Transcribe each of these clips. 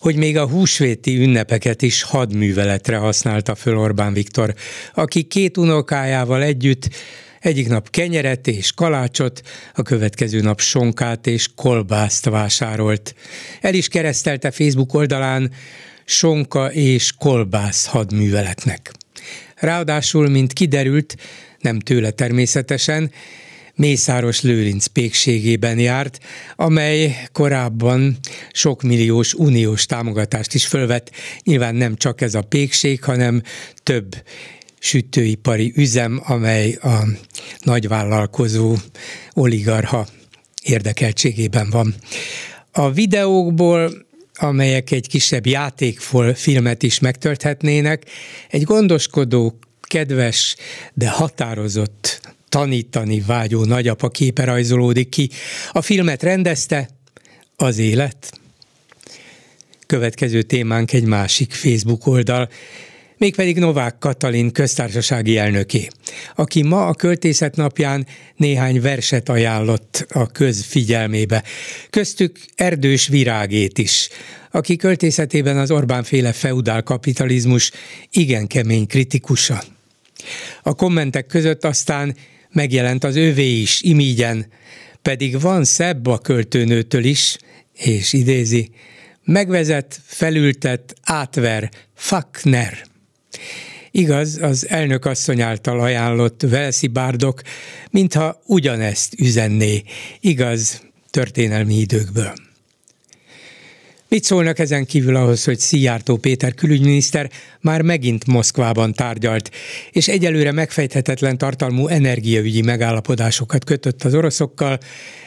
hogy még a húsvéti ünnepeket is hadműveletre használta föl Orbán Viktor, aki két unokájával együtt egyik nap kenyeret és kalácsot, a következő nap sonkát és kolbászt vásárolt. El is keresztelte Facebook oldalán sonka és kolbász hadműveletnek. Ráadásul, mint kiderült, nem tőle természetesen, Mészáros Lőrinc pékségében járt, amely korábban sok milliós uniós támogatást is fölvett. Nyilván nem csak ez a pékség, hanem több sütőipari üzem, amely a nagyvállalkozó oligarha érdekeltségében van. A videókból amelyek egy kisebb játékfilmet is megtölthetnének, egy gondoskodó, kedves, de határozott tanítani vágyó nagyapa képe rajzolódik ki. A filmet rendezte az élet. Következő témánk egy másik Facebook oldal, mégpedig Novák Katalin köztársasági elnöké, aki ma a költészet napján néhány verset ajánlott a közfigyelmébe. Köztük Erdős Virágét is, aki költészetében az Orbán féle feudál kapitalizmus igen kemény kritikusa. A kommentek között aztán megjelent az ővé is, imígyen, pedig van szebb a költőnőtől is, és idézi, megvezet, felültet, átver, fakner. Igaz, az elnök asszony által ajánlott Velszi bárdok, mintha ugyanezt üzenné, igaz, történelmi időkből. Mit szólnak ezen kívül ahhoz, hogy Szijjártó Péter külügyminiszter már megint Moszkvában tárgyalt, és egyelőre megfejthetetlen tartalmú energiaügyi megállapodásokat kötött az oroszokkal,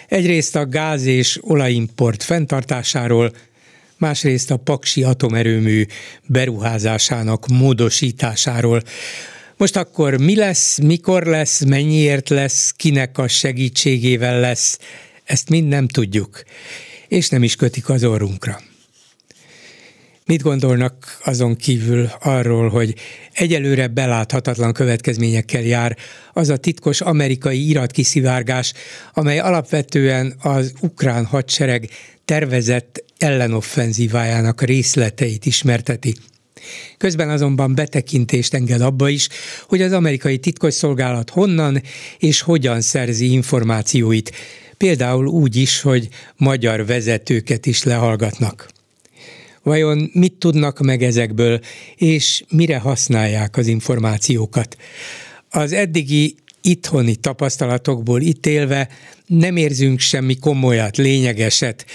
egyrészt a gáz és olajimport fenntartásáról, másrészt a Paksi atomerőmű beruházásának módosításáról. Most akkor mi lesz, mikor lesz, mennyiért lesz, kinek a segítségével lesz, ezt mind nem tudjuk, és nem is kötik az orrunkra. Mit gondolnak azon kívül arról, hogy egyelőre beláthatatlan következményekkel jár az a titkos amerikai iratkiszivárgás, amely alapvetően az ukrán hadsereg tervezett ellenoffenzívájának részleteit ismerteti. Közben azonban betekintést enged abba is, hogy az amerikai titkosszolgálat honnan és hogyan szerzi információit, például úgy is, hogy magyar vezetőket is lehallgatnak. Vajon mit tudnak meg ezekből, és mire használják az információkat? Az eddigi itthoni tapasztalatokból ítélve nem érzünk semmi komolyat, lényegeset,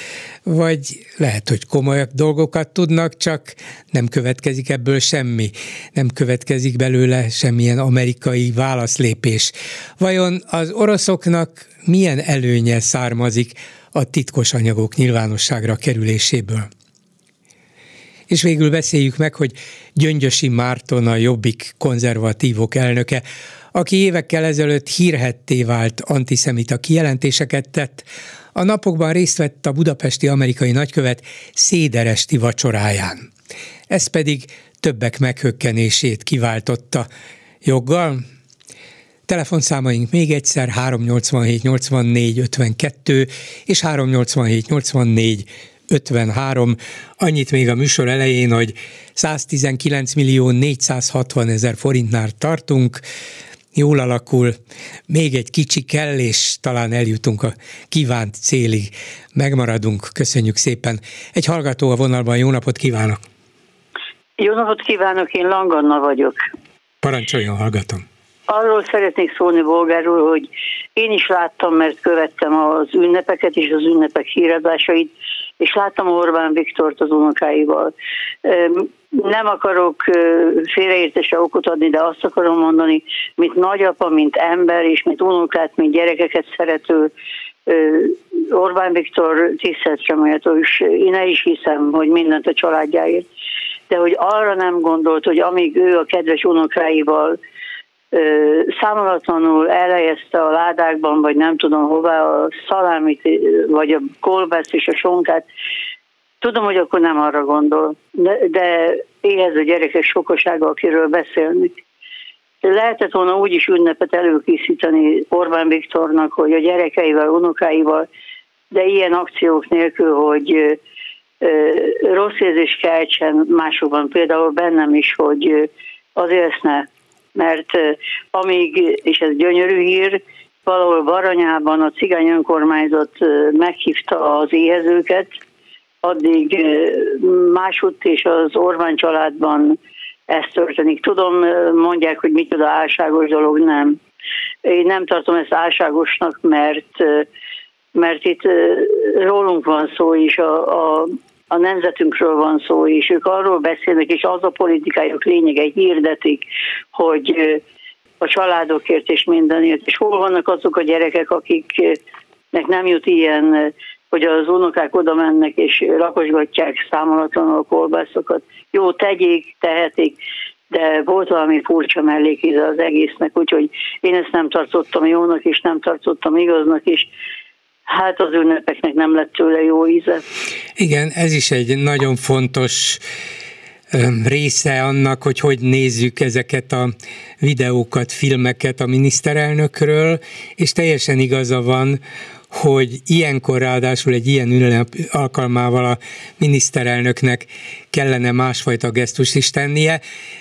vagy lehet, hogy komolyabb dolgokat tudnak, csak nem következik ebből semmi, nem következik belőle semmilyen amerikai válaszlépés. Vajon az oroszoknak milyen előnye származik a titkos anyagok nyilvánosságra kerüléséből? És végül beszéljük meg, hogy Gyöngyösi Márton a Jobbik konzervatívok elnöke, aki évekkel ezelőtt hírhetté vált antiszemita kijelentéseket tett, a napokban részt vett a budapesti amerikai nagykövet széderesti vacsoráján. Ez pedig többek meghökkenését kiváltotta. Joggal? Telefonszámaink még egyszer 387 84 52 és 387 84 53. Annyit még a műsor elején, hogy 119 millió 460 ezer forintnál tartunk, jól alakul, még egy kicsi kell, és talán eljutunk a kívánt célig. Megmaradunk, köszönjük szépen. Egy hallgató a vonalban, jó napot kívánok! Jó napot kívánok, én Langanna vagyok. Parancsoljon, hallgatom. Arról szeretnék szólni, Bolgáról, hogy én is láttam, mert követtem az ünnepeket és az ünnepek híradásait, és láttam Orbán Viktort az unokáival. Nem akarok félreértésre okot adni, de azt akarom mondani, mint nagyapa, mint ember, és mint unokát, mint gyerekeket szerető Orbán Viktor tiszteletre méltó, és én is hiszem, hogy mindent a családjáért de hogy arra nem gondolt, hogy amíg ő a kedves unokáival számolatlanul elhelyezte a ládákban, vagy nem tudom hová a szalámit, vagy a kolbász és a sonkát, tudom, hogy akkor nem arra gondol, de, de éhez a gyerekek sokasága, akiről beszélnek. Lehetett volna úgy is ünnepet előkészíteni Orbán Viktornak, hogy a gyerekeivel, unokáival, de ilyen akciók nélkül, hogy rossz érzés keltsen másokban, például bennem is, hogy azért ezt ne. Mert amíg, és ez gyönyörű hír, valahol Baranyában a cigány önkormányzat meghívta az éhezőket, addig másutt és az Orbán családban ez történik. Tudom, mondják, hogy micsoda álságos dolog, nem. Én nem tartom ezt álságosnak, mert, mert itt rólunk van szó is, a, a, a nemzetünkről van szó, és ők arról beszélnek, és az a politikájuk lényege hirdetik, hogy a családokért és mindenért, és hol vannak azok a gyerekek, akiknek nem jut ilyen hogy az unokák oda mennek és rakosgatják számolatlanul a kolbászokat. Jó, tegyék, tehetik, de volt valami furcsa mellékíze az egésznek, úgyhogy én ezt nem tartottam jónak, és nem tartottam igaznak, és hát az ünnepeknek nem lett tőle jó íze. Igen, ez is egy nagyon fontos része annak, hogy hogy nézzük ezeket a videókat, filmeket a miniszterelnökről, és teljesen igaza van, hogy ilyenkor ráadásul egy ilyen ünnep alkalmával a miniszterelnöknek kellene másfajta gesztus is tennie,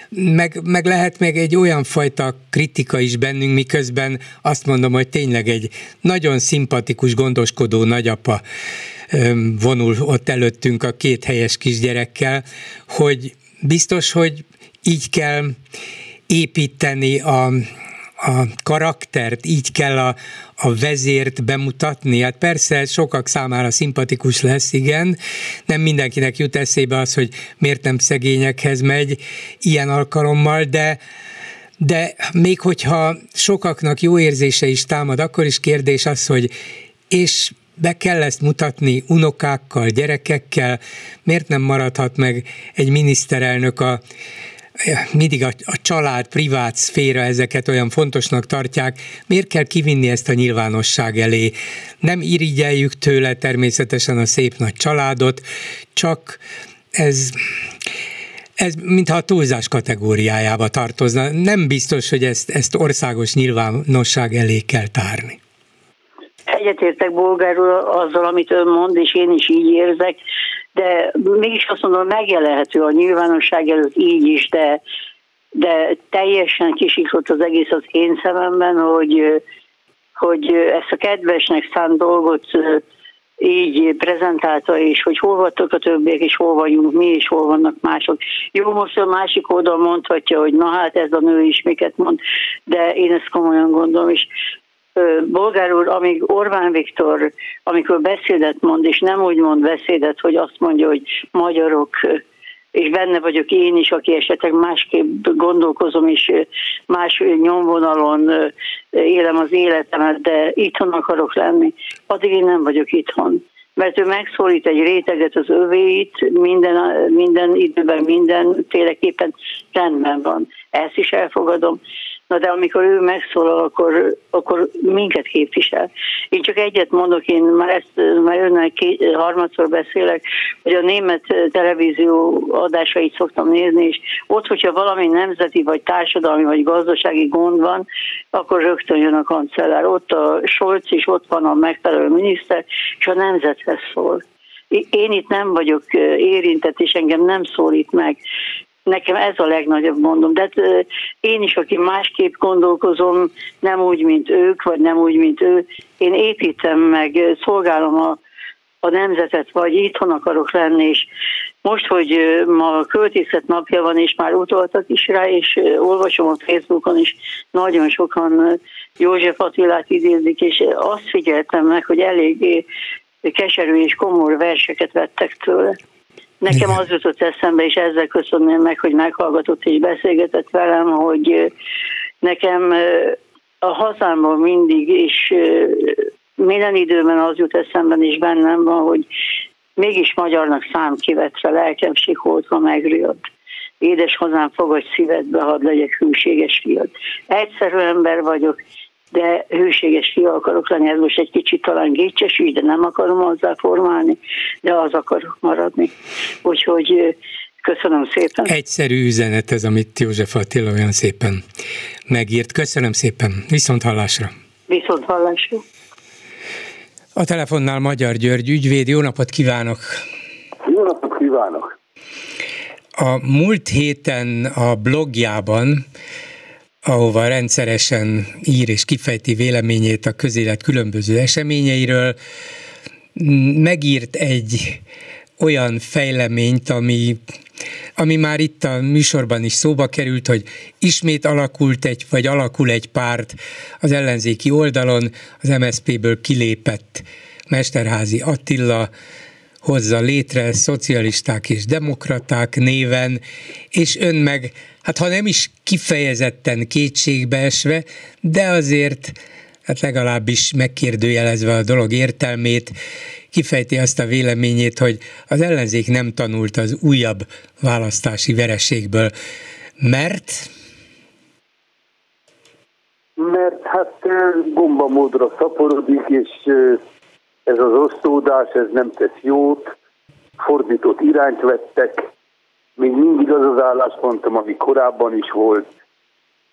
meg, meg lehet még egy olyan fajta kritika is bennünk, miközben azt mondom, hogy tényleg egy nagyon szimpatikus, gondoskodó nagyapa vonul ott előttünk a két helyes kisgyerekkel, hogy biztos, hogy így kell építeni a, a karaktert, így kell a, a vezért bemutatni. Hát persze sokak számára szimpatikus lesz, igen, nem mindenkinek jut eszébe az, hogy miért nem szegényekhez megy ilyen alkalommal, de de még hogyha sokaknak jó érzése is támad, akkor is kérdés az, hogy és be kell ezt mutatni unokákkal, gyerekekkel, miért nem maradhat meg egy miniszterelnök a mindig a, a család, privát szféra ezeket olyan fontosnak tartják, miért kell kivinni ezt a nyilvánosság elé? Nem irigyeljük tőle természetesen a szép nagy családot, csak ez ez mintha a túlzás kategóriájába tartozna. Nem biztos, hogy ezt, ezt országos nyilvánosság elé kell tárni. Egyetértek bolgárul azzal, amit ön mond, és én is így érzek de mégis azt mondom, megjelenhető a nyilvánosság előtt így is, de, de teljesen kisiklott az egész az én szememben, hogy, hogy ezt a kedvesnek szánt dolgot így prezentálta, és hogy hol voltak a többiek, és hol vagyunk mi, és hol vannak mások. Jó, most a másik oldal mondhatja, hogy na hát ez a nő is miket mond, de én ezt komolyan gondolom, és Bolgár úr, amíg Orbán Viktor, amikor beszédet mond, és nem úgy mond beszédet, hogy azt mondja, hogy magyarok, és benne vagyok én is, aki esetleg másképp gondolkozom, és más nyomvonalon élem az életemet, de itthon akarok lenni, addig én nem vagyok itthon. Mert ő megszólít egy réteget az övéit, minden, minden időben, minden féleképpen rendben van. Ezt is elfogadom Na de amikor ő megszólal, akkor, akkor minket képvisel. Én csak egyet mondok, én már ezt már önnel két, harmadszor beszélek, hogy a német televízió adásait szoktam nézni, és ott, hogyha valami nemzeti, vagy társadalmi, vagy gazdasági gond van, akkor rögtön jön a kancellár. Ott a Scholz is, ott van a megfelelő miniszter, és a nemzethez szól. Én itt nem vagyok érintett, és engem nem szólít meg. Nekem ez a legnagyobb mondom. De én is, aki másképp gondolkozom, nem úgy, mint ők, vagy nem úgy, mint ő, én építem meg, szolgálom a, a nemzetet, vagy itthon akarok lenni, és most, hogy ma a költészet napja van, és már utoltak is rá, és olvasom a Facebookon is, nagyon sokan József Attilát idézik, és azt figyeltem meg, hogy eléggé keserű és komor verseket vettek tőle. Nekem az jutott eszembe, és ezzel köszönöm meg, hogy meghallgatott és beszélgetett velem, hogy nekem a hazámban mindig, és minden időben az jut eszemben is bennem van, hogy mégis magyarnak szám kivetre, lelkem sikoltva megriadt. édes hazám, fogadj szívedbe, hadd legyek hűséges fiad. Egyszerű ember vagyok, de hűséges fia akarok lenni, ez most egy kicsit talán gécses de nem akarom hozzá formálni, de az akarok maradni. Úgyhogy Köszönöm szépen. Egyszerű üzenet ez, amit József Attila olyan szépen megírt. Köszönöm szépen. Viszont hallásra. Viszont hallásra. A telefonnál Magyar György ügyvéd. Jó napot kívánok! Jó napot kívánok! A múlt héten a blogjában ahova rendszeresen ír és kifejti véleményét a közélet különböző eseményeiről, megírt egy olyan fejleményt, ami, ami már itt a műsorban is szóba került, hogy ismét alakult egy, vagy alakul egy párt az ellenzéki oldalon, az MSZP-ből kilépett Mesterházi Attila, hozza létre szocialisták és demokraták néven, és ön meg, hát ha nem is kifejezetten kétségbeesve, de azért hát legalábbis megkérdőjelezve a dolog értelmét, kifejti azt a véleményét, hogy az ellenzék nem tanult az újabb választási vereségből, mert? Mert hát gombamódra szaporodik, és ez az osztódás, ez nem tesz jót, fordított irányt vettek, még mindig az az álláspontom, ami korábban is volt,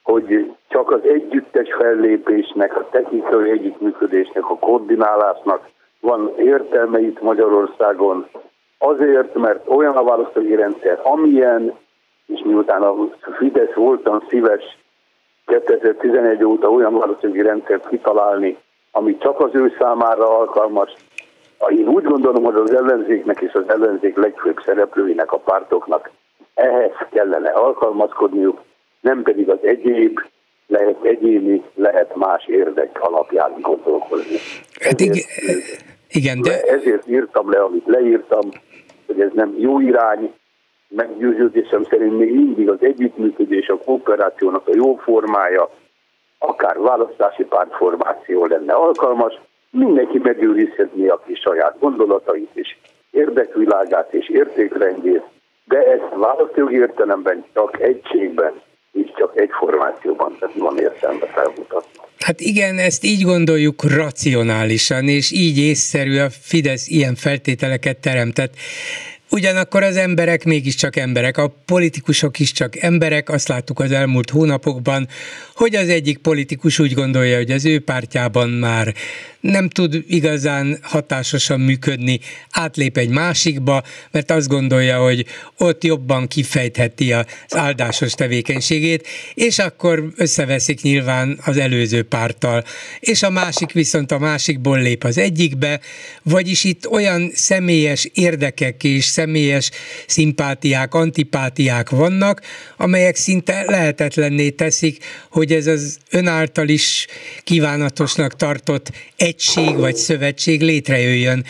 hogy csak az együttes fellépésnek, a technikai együttműködésnek, a koordinálásnak van értelme itt Magyarországon, azért, mert olyan a választói rendszer, amilyen, és miután a Fidesz voltam szíves 2011 óta olyan választói rendszert kitalálni, ami csak az ő számára alkalmas. Én úgy gondolom, hogy az ellenzéknek és az ellenzék legfőbb szereplőinek, a pártoknak ehhez kellene alkalmazkodniuk, nem pedig az egyéb, lehet egyéni, lehet más érdek alapján gondolkozni. Hát igen, igen, de... Ezért írtam le, amit leírtam, hogy ez nem jó irány, meggyőződésem szerint még mindig az együttműködés, a kooperációnak a jó formája, akár választási pártformáció lenne alkalmas, mindenki megőrizhetné a kis saját gondolatait és érdekvilágát és értékrendjét, de ezt választói értelemben csak egységben és csak egy formációban van értelme felmutatni. Hát igen, ezt így gondoljuk racionálisan, és így észszerű a Fidesz ilyen feltételeket teremtett. Ugyanakkor az emberek mégiscsak emberek, a politikusok is csak emberek, azt láttuk az elmúlt hónapokban, hogy az egyik politikus úgy gondolja, hogy az ő pártjában már nem tud igazán hatásosan működni, átlép egy másikba, mert azt gondolja, hogy ott jobban kifejtheti az áldásos tevékenységét, és akkor összeveszik nyilván az előző párttal, és a másik viszont a másikból lép az egyikbe, vagyis itt olyan személyes érdekek és személyes szimpátiák, antipátiák vannak, amelyek szinte lehetetlenné teszik, hogy ez az ön által is kívánatosnak tartott egység vagy szövetség létrejöjjön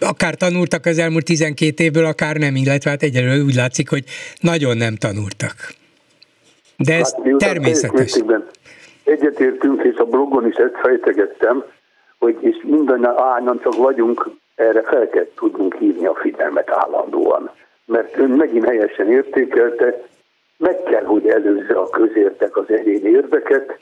akár tanultak az elmúlt 12 évből, akár nem, illetve hát egyelőre úgy látszik, hogy nagyon nem tanultak. De ez hát, természetes. Egyetértünk, és a blogon is ezt fejtegettem, hogy és mindannyian csak vagyunk, erre fel kell tudnunk hívni a figyelmet állandóan. Mert ön megint helyesen értékelte, meg kell, hogy előzze a közértek az egyéni érdeket,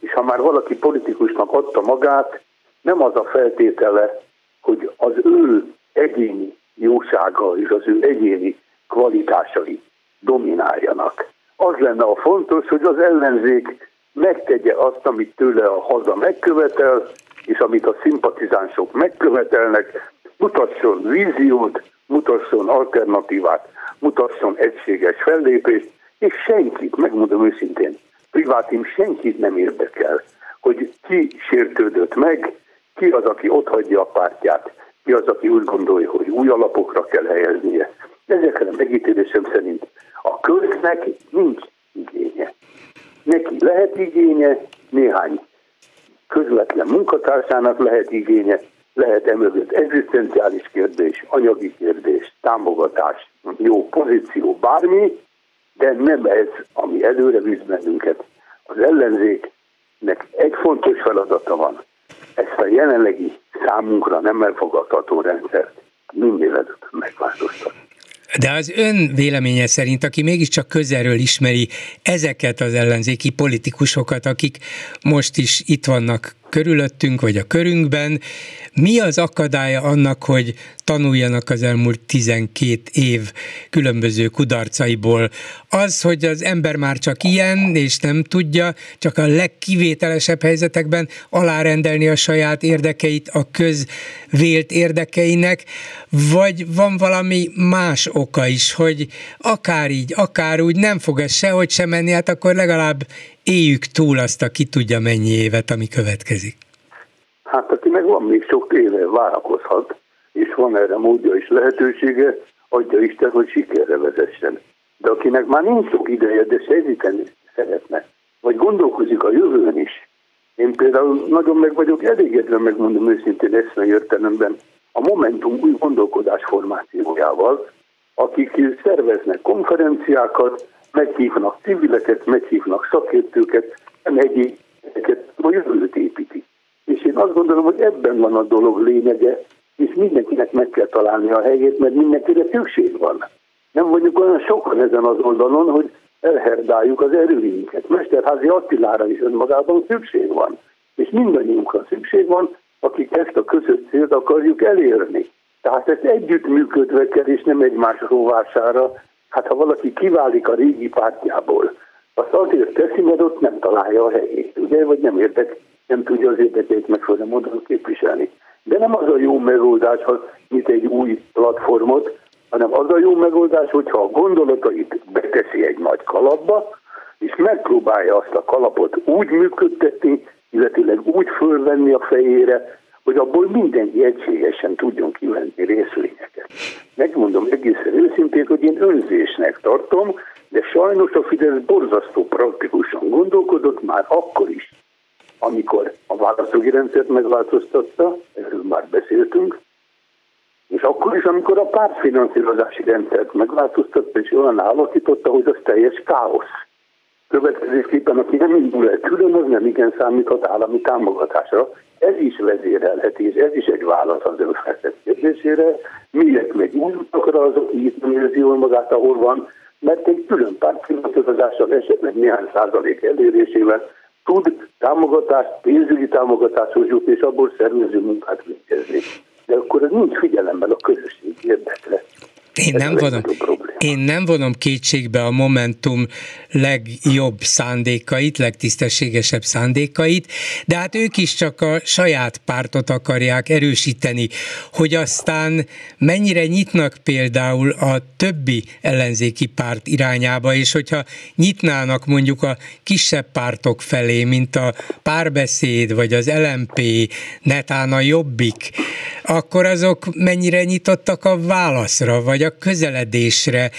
és ha már valaki politikusnak adta magát, nem az a feltétele, hogy az ő egyéni jósága és az ő egyéni kvalitásai domináljanak. Az lenne a fontos, hogy az ellenzék megtegye azt, amit tőle a haza megkövetel, és amit a szimpatizánsok megkövetelnek, mutasson víziót, mutasson alternatívát, mutasson egységes fellépést, és senkit, megmondom őszintén, privátim senkit nem érdekel, hogy ki sértődött meg, ki az, aki hagyja a pártját, ki az, aki úgy gondolja, hogy új alapokra kell helyeznie. Ezekre a megítélésem szerint a köznek nincs igénye. Neki lehet igénye, néhány közvetlen munkatársának lehet igénye, lehet emögött egzisztenciális kérdés, anyagi kérdés, támogatás, jó pozíció, bármi, de nem ez, ami előre visz bennünket. Az ellenzéknek egy fontos feladata van. Ezt a jelenlegi számunkra nem elfogadható rendszert előtt megváltoztatni. De az ön véleménye szerint, aki mégiscsak közelről ismeri ezeket az ellenzéki politikusokat, akik most is itt vannak körülöttünk, vagy a körünkben. Mi az akadálya annak, hogy tanuljanak az elmúlt 12 év különböző kudarcaiból? Az, hogy az ember már csak ilyen, és nem tudja csak a legkivételesebb helyzetekben alárendelni a saját érdekeit a közvélt érdekeinek, vagy van valami más oka is, hogy akár így, akár úgy nem fog ez sehogy sem menni, hát akkor legalább éljük túl azt a ki tudja mennyi évet, ami következik. Hát akinek van még sok éve, várakozhat, és van erre módja és lehetősége, adja Isten, hogy sikerre vezessen. De akinek már nincs sok ideje, de segíteni szeretne, vagy gondolkozik a jövőn is. Én például nagyon meg vagyok elégedve, megmondom őszintén eszmei értelemben, a Momentum új gondolkodás formációjával, akik szerveznek konferenciákat, meghívnak civileket, meghívnak szakértőket, nem egyébeket, a jövőt építik. És én azt gondolom, hogy ebben van a dolog lényege, és mindenkinek meg kell találni a helyét, mert mindenkire szükség van. Nem vagyunk olyan sokan ezen az oldalon, hogy elherdáljuk az erőinket. Mesterházi Attilára is önmagában szükség van. És mindannyiunkra szükség van, akik ezt a közös célt akarjuk elérni. Tehát ezt együttműködve kell, és nem egymás rovására, Hát ha valaki kiválik a régi pártjából, azt azért teszi, mert ott nem találja a helyét, ugye, vagy nem érdek, nem tudja az érdekeit megfelelő módon képviselni. De nem az a jó megoldás, ha mint egy új platformot, hanem az a jó megoldás, hogyha a gondolatait beteszi egy nagy kalapba, és megpróbálja azt a kalapot úgy működtetni, illetőleg úgy fölvenni a fejére, hogy abból mindenki egységesen tudjon kivenni részvényeket. Megmondom egészen őszintén, hogy én önzésnek tartom, de sajnos a Fidesz borzasztó praktikusan gondolkodott már akkor is, amikor a választógi rendszert megváltoztatta, erről már beszéltünk, és akkor is, amikor a pártfinanszírozási rendszert megváltoztatta, és olyan alakította, hogy az teljes káosz. Következésképpen, aki nem indul el külön, az nem igen számíthat állami támogatásra. Ez is vezérelheti, és ez is egy válasz az ön feltett kérdésére. Miért megy úgy utakra az, aki itt nem érzi jól magát, ahol van, mert egy külön pártfinanszírozással esetleg néhány százalék elérésével tud támogatást, pénzügyi támogatáshoz jutni, és abból szervező munkát végezni. De akkor ez nincs figyelemben a közösség érdekre. Én nem, vonom, én nem vonom kétségbe a Momentum legjobb szándékait, legtisztességesebb szándékait, de hát ők is csak a saját pártot akarják erősíteni, hogy aztán mennyire nyitnak például a többi ellenzéki párt irányába, és hogyha nyitnának mondjuk a kisebb pártok felé, mint a párbeszéd, vagy az LMP, netán a Jobbik, akkor azok mennyire nyitottak a válaszra, vagy a közeledésre,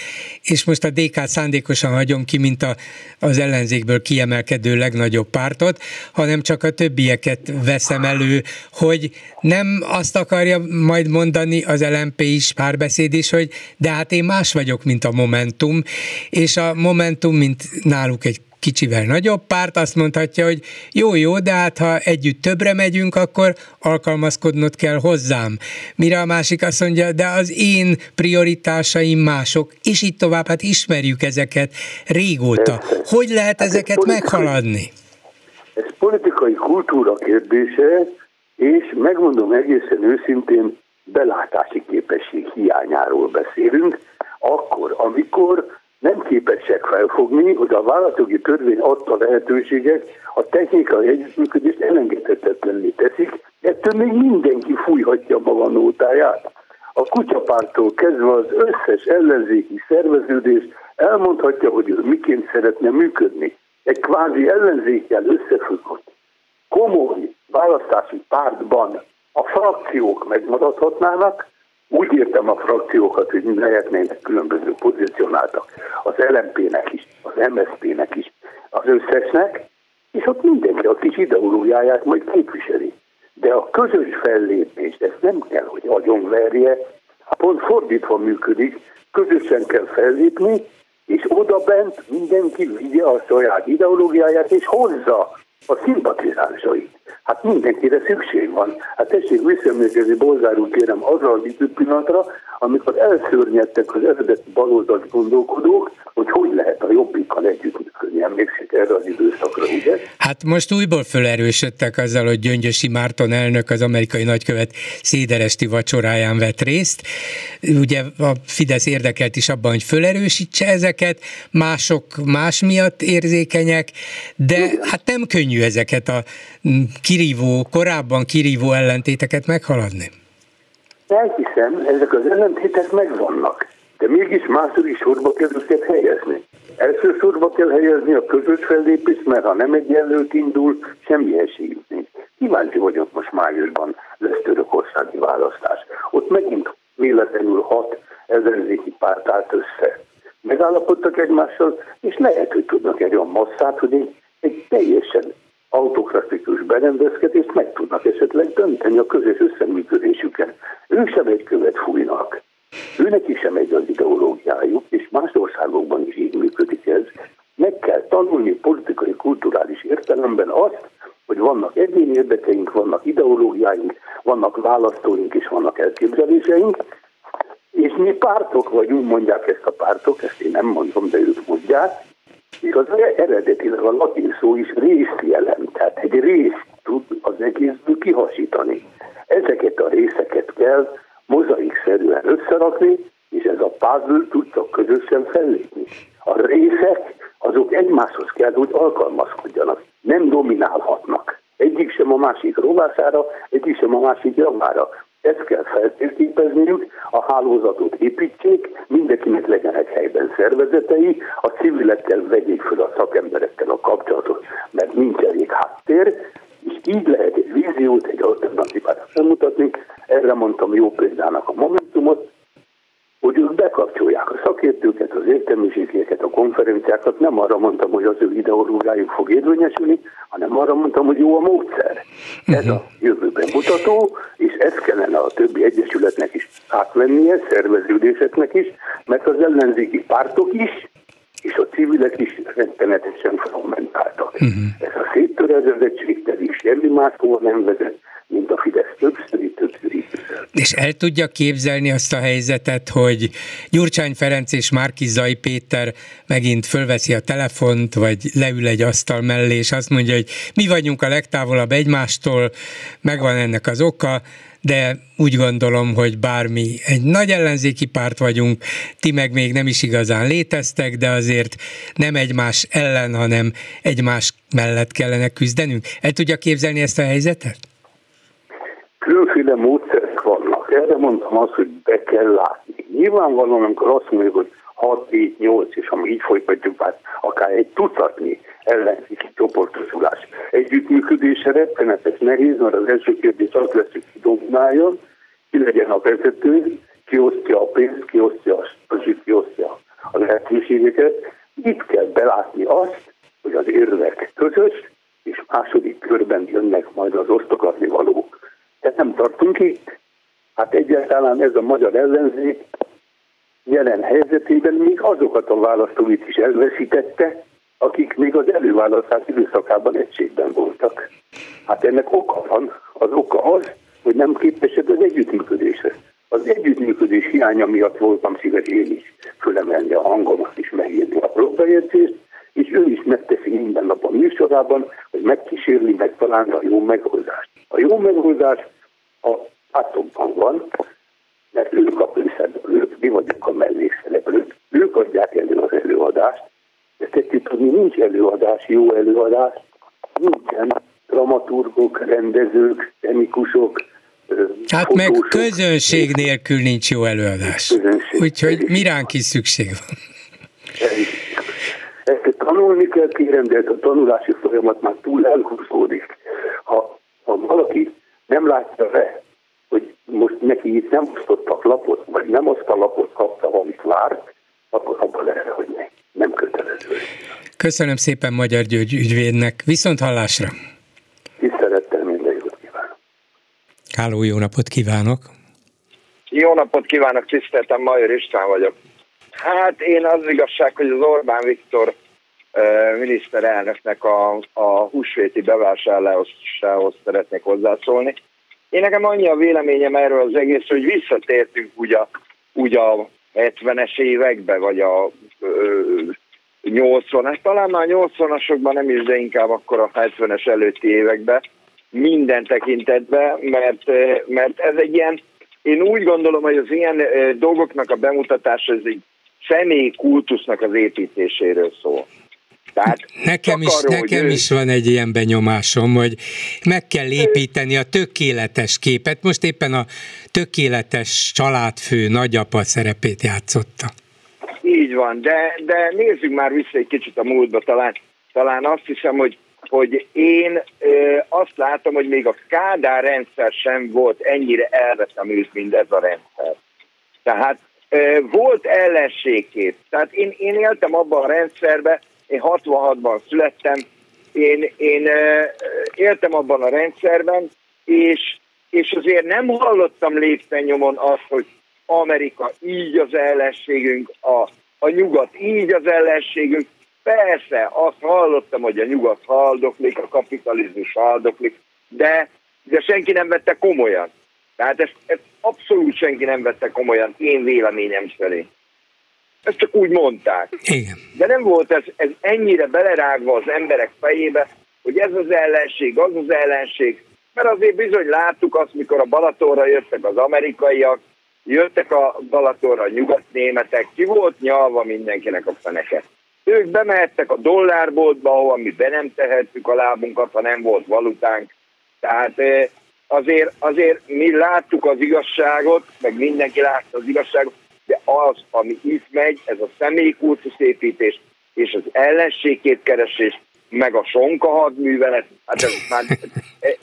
és most a DK szándékosan hagyom ki, mint a, az ellenzékből kiemelkedő legnagyobb pártot, hanem csak a többieket veszem elő, hogy nem azt akarja majd mondani az LMP is, párbeszéd is, hogy de hát én más vagyok, mint a Momentum, és a Momentum, mint náluk egy kicsivel nagyobb párt azt mondhatja, hogy jó, jó, de hát ha együtt többre megyünk, akkor alkalmazkodnod kell hozzám. Mire a másik azt mondja, de az én prioritásaim mások, és így tovább, hát ismerjük ezeket régóta. Hogy lehet hát ezeket ez meghaladni? Ez politikai kultúra kérdése, és megmondom egészen őszintén, belátási képesség hiányáról beszélünk, akkor, amikor nem képesek felfogni, hogy a vállalatjogi törvény adta lehetőséget a technikai együttműködést elengedhetetlenné teszik, ettől még mindenki fújhatja maga nótáját. A kutyapártól kezdve az összes ellenzéki szerveződés elmondhatja, hogy ő miként szeretne működni. Egy kvázi ellenzékkel összefüggött komoly választási pártban a frakciók megmaradhatnának, úgy értem a frakciókat, hogy lehetnének különböző pozícionáltak az LMP-nek is, az MSZP-nek is, az összesnek, és ott mindenki a kis ideológiáját majd képviseli. De a közös fellépés, ezt nem kell, hogy agyonverje, pont fordítva működik, közösen kell fellépni, és oda bent mindenki vigye a saját ideológiáját, és hozza a szimpatizásait. Hát mindenkire szükség van. Hát tessék visszaemlékezni, Bolgár úr kérem, arra az időpillanatra, amikor elszörnyedtek az eredeti baloldali gondolkodók, hogy hogy lehet a jobbikkal együttműködni. Emlékszik erre az időszakra, ugye? Hát most újból fölerősödtek azzal, hogy Gyöngyösi Márton elnök az amerikai nagykövet széderesti vacsoráján vett részt. Ugye a Fidesz érdekelt is abban, hogy fölerősítse ezeket, mások más miatt érzékenyek, de hát nem könnyű ezeket a kirívó, korábban kirívó ellentéteket meghaladni. Elhiszem, ezek az ellentétek megvannak, de mégis máshol is sorba kell őket helyezni. Első sorba kell helyezni a közös fellépést, mert ha nem egyenlőt indul, semmi esélyük nincs. Kíváncsi vagyok most májusban lesz törökországi választás. Ott megint véletlenül hat ellenzéki párt állt össze. Megállapodtak egymással, és lehet, hogy tudnak egy olyan masszát, hogy egy, egy teljesen autokratikus berendezkedést meg tudnak esetleg dönteni a közös összeműködésüken. Ők sem egy követ fújnak. Őnek is sem egy az ideológiájuk, és más országokban is így működik ez. Meg kell tanulni politikai, kulturális értelemben azt, hogy vannak egyéni érdekeink, vannak ideológiáink, vannak választóink és vannak elképzeléseink, és mi pártok vagyunk, mondják ezt a pártok, ezt én nem mondom, de ők mondják, az eredetileg a latin szó is részt jelent, tehát egy részt tud az egészből kihasítani. Ezeket a részeket kell mozaikszerűen összerakni, és ez a puzzle tud csak közösen fellépni. A részek azok egymáshoz kell, hogy alkalmazkodjanak, nem dominálhatnak. Egyik sem a másik rovására, egyik sem a másik javára. Ezt kell feltérképezniük, a hálózatot építsék, mindenkinek legyenek helyben szervezetei, a civilekkel vegyék fel a szakemberekkel a kapcsolatot, mert nincs elég háttér, és így lehet egy víziót, egy alternatívát felmutatni. Erre mondtam jó példának a Momentumot, hogy ők bekapcsolják a szakértőket, az értelmiségeket, a konferenciákat. Nem arra mondtam, hogy az ő ideológiájuk fog érvényesülni, hanem arra mondtam, hogy jó a módszer. Ez a jövőben mutató, és ezt kellene a többi egyesületnek is átvennie, szerveződéseknek is, mert az ellenzéki pártok is, és a civilek is rettenetesen fragmentáltak. Uh-huh. Ez a széttörezettség pedig semmi máshova nem vezet, mint a Fidesz többszöri, többszöri És el tudja képzelni azt a helyzetet, hogy Gyurcsány Ferenc és Zai Péter megint fölveszi a telefont, vagy leül egy asztal mellé, és azt mondja, hogy mi vagyunk a legtávolabb egymástól, megvan ennek az oka, de úgy gondolom, hogy bármi egy nagy ellenzéki párt vagyunk, ti meg még nem is igazán léteztek, de azért nem egymás ellen, hanem egymás mellett kellene küzdenünk. El tudja képzelni ezt a helyzetet? Különféle módszerek vannak. Erre mondtam azt, hogy be kell látni. Nyilvánvalóan, amikor azt mondjuk, hogy 6, 7, 8, és ha így folytatjuk, hát akár egy tucatnyi ellenzéki csoportosulás együttműködése rettenetes nehéz, mert az első kérdés az lesz, hogy ki domináljon, ki legyen a vezető, ki osztja a pénzt, ki osztja a stazsit, ki osztja a lehetőségeket. Itt kell belátni azt, hogy az érvek közös, és második körben jönnek majd az osztogatni valók. De nem tartunk itt. Hát egyáltalán ez a magyar ellenzék jelen helyzetében még azokat a választóit is elveszítette, akik még az előválasztás időszakában egységben voltak. Hát ennek oka van. Az oka az, hogy nem képesek az együttműködésre. Az együttműködés hiánya miatt voltam szíves én is fölemelni a hangomat és megírni a blogbejegyzést, és ő is megteszi minden nap a műsorában, hogy megkísérli megtalálni a jó megoldást. A jó megoldás a pártokban van, mert ők a főszereplők, mi vagyunk a mellékszereplők, ők adják elő az előadást, de tetszett tudni, nincs előadás, jó előadás, nincsen dramaturgok, rendezők, temikusok, Hát meg közönség nélkül nincs jó előadás. Közönség. Úgyhogy miránk is szükség van. Ezt tanulni kell, kérem, de ez a tanulási folyamat már túl elhúzódik. Ha, ha valaki nem látja le, hogy most neki itt nem osztottak lapot, vagy nem azt a lapot kapta, amit várt, akkor abban lehet, hogy ne, nem kötelező. Köszönöm szépen Magyar György ügyvédnek. Viszont hallásra! Tisztelettel minden jót kívánok! Háló, jó napot kívánok! Jó napot kívánok, tiszteltem, Major István vagyok. Hát én az igazság, hogy az Orbán Viktor miniszterelnöknek a, a húsvéti bevásárlásához szeretnék hozzászólni. Én nekem annyi a véleményem erről az egész, hogy visszatértünk úgy a, úgy a 70-es évekbe, vagy a 80-as, talán már 80-asokban nem is, de inkább akkor a 70-es előtti években, minden tekintetben, mert, mert ez egy ilyen, én úgy gondolom, hogy az ilyen dolgoknak a bemutatása, ez egy személyi kultusznak az építéséről szól. Tehát nekem is, arról, nekem ő... is van egy ilyen benyomásom, hogy meg kell építeni a tökéletes képet. Most éppen a tökéletes családfő nagyapa szerepét játszotta. Így van, de, de nézzük már vissza egy kicsit a múltba, talán, talán azt hiszem, hogy hogy én ö, azt látom, hogy még a Kádár rendszer sem volt ennyire elvetemült, mint ez a rendszer. Tehát ö, volt ellenségkép. Tehát én, én éltem abban a rendszerben, én 66-ban születtem, én, én éltem abban a rendszerben, és, és azért nem hallottam lépten azt, hogy Amerika így az ellenségünk, a, a nyugat így az ellenségünk, Persze, azt hallottam, hogy a nyugat haldoklik, a kapitalizmus haldoklik, de, de senki nem vette komolyan. Tehát ezt, ezt abszolút senki nem vette komolyan, én véleményem szerint. Ezt csak úgy mondták. Igen. De nem volt ez, ez ennyire belerágva az emberek fejébe, hogy ez az ellenség, az az ellenség. Mert azért bizony láttuk azt, mikor a Balatonra jöttek az amerikaiak, jöttek a Balatonra a nyugatnémetek, ki volt nyalva mindenkinek a feneket. Ők bemehettek a dollárboltba, ahol mi be nem tehettük a lábunkat, ha nem volt valutánk. Tehát eh, azért, azért mi láttuk az igazságot, meg mindenki látta az igazságot, de az, ami itt megy, ez a személykultuszépítés és az ellenségkét meg a sonka hadművelet, hát ez már eh,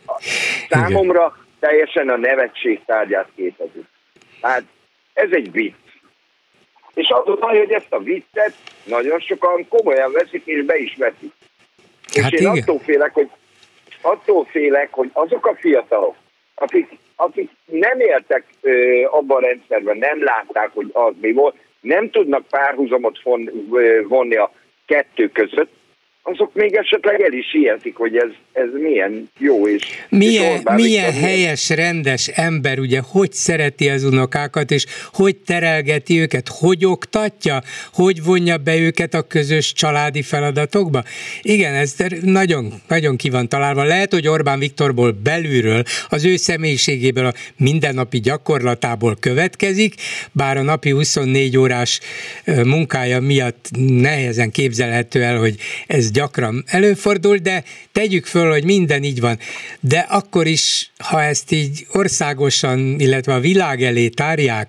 számomra teljesen a nevetség tárgyát képezi. Hát ez egy vicc. És az a baj, hogy ezt a viccet nagyon sokan komolyan veszik és be is veszik. Hát és én igen. attól félek, hogy attól félek, hogy azok a fiatalok, akik, akik nem éltek abban a rendszerben, nem látták, hogy az mi volt, nem tudnak párhuzamot vonni a kettő között, azok még esetleg el is ilyetik, hogy ez, ez milyen jó és Milyen, és milyen helyes, rendes ember, ugye, hogy szereti az unokákat, és hogy terelgeti őket, hogy oktatja, hogy vonja be őket a közös családi feladatokba. Igen, ez nagyon, nagyon ki van találva. Lehet, hogy Orbán Viktorból belülről, az ő személyiségéből, a mindennapi gyakorlatából következik, bár a napi 24 órás munkája miatt nehezen képzelhető el, hogy ez gyakran előfordul, de tegyük föl, hogy minden így van. De akkor is, ha ezt így országosan, illetve a világ elé tárják,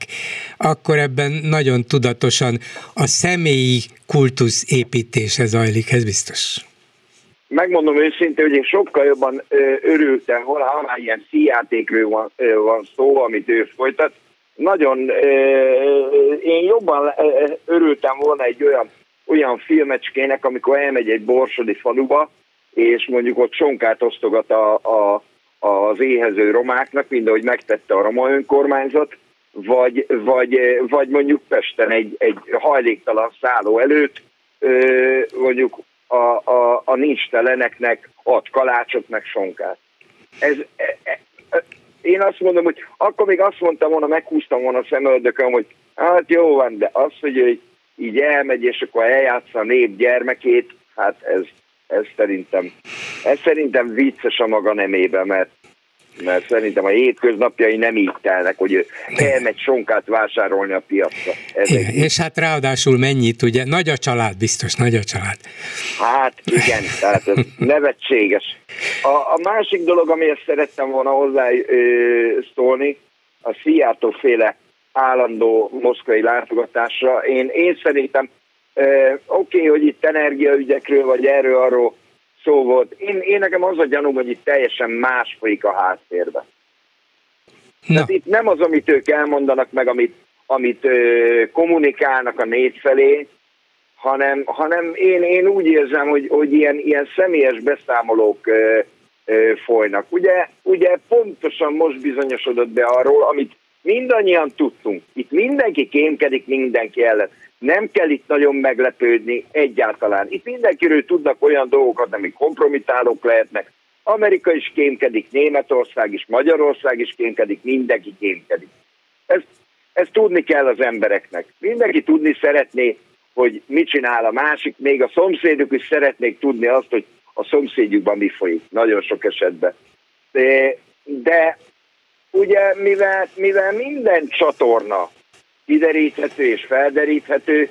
akkor ebben nagyon tudatosan a személyi kultusz építése zajlik, ez biztos. Megmondom őszintén, hogy én sokkal jobban örültem volna, ha ilyen szíjátékről van, van szó, amit ő folytat. Nagyon, én jobban örültem volna egy olyan olyan filmecskének, amikor elmegy egy borsodi faluba, és mondjuk ott sonkát osztogat a, a, az éhező romáknak, mind ahogy megtette a roma önkormányzat, vagy, vagy, vagy mondjuk Pesten egy, egy hajléktalan szálló előtt, mondjuk a, a, a nincs teleneknek ad kalácsot, meg sonkát. Ez, e, e, e, én azt mondom, hogy akkor még azt mondtam volna, meghúztam volna a szemöldököm, hogy hát jó van, de az, hogy így elmegy, és akkor eljátsza a nép gyermekét, hát ez, ez szerintem, ez szerintem vicces a maga nemében, mert mert szerintem a hétköznapjai nem így telnek, hogy ő elmegy sonkát vásárolni a piacra. Ez igen, egy... És hát ráadásul mennyit, ugye? Nagy a család, biztos, nagy a család. Hát igen, tehát ez nevetséges. A, a másik dolog, amihez szerettem volna hozzá ö, szólni, a Szijjártó féle állandó moszkvai látogatásra. Én, én szerintem oké, okay, hogy itt energiaügyekről, vagy erről, arról szó volt. Én, én nekem az a gyanúm, hogy itt teljesen más folyik a háttérben. Tehát itt nem az, amit ők elmondanak, meg amit, amit ö, kommunikálnak a nép felé, hanem, hanem én, én úgy érzem, hogy, hogy ilyen, ilyen személyes beszámolók ö, ö, folynak. Ugye, ugye pontosan most bizonyosodott be arról, amit mindannyian tudtunk. Itt mindenki kémkedik mindenki ellen. nem kell itt nagyon meglepődni egyáltalán. Itt mindenkiről tudnak olyan dolgokat, amik kompromitálók lehetnek. Amerika is kémkedik, Németország is, Magyarország is kémkedik, mindenki kémkedik. Ezt, ezt tudni kell az embereknek. Mindenki tudni szeretné, hogy mit csinál a másik, még a szomszéduk is szeretnék tudni azt, hogy a szomszédjukban mi folyik, nagyon sok esetben. De, de ugye mivel, mivel minden csatorna kideríthető és felderíthető,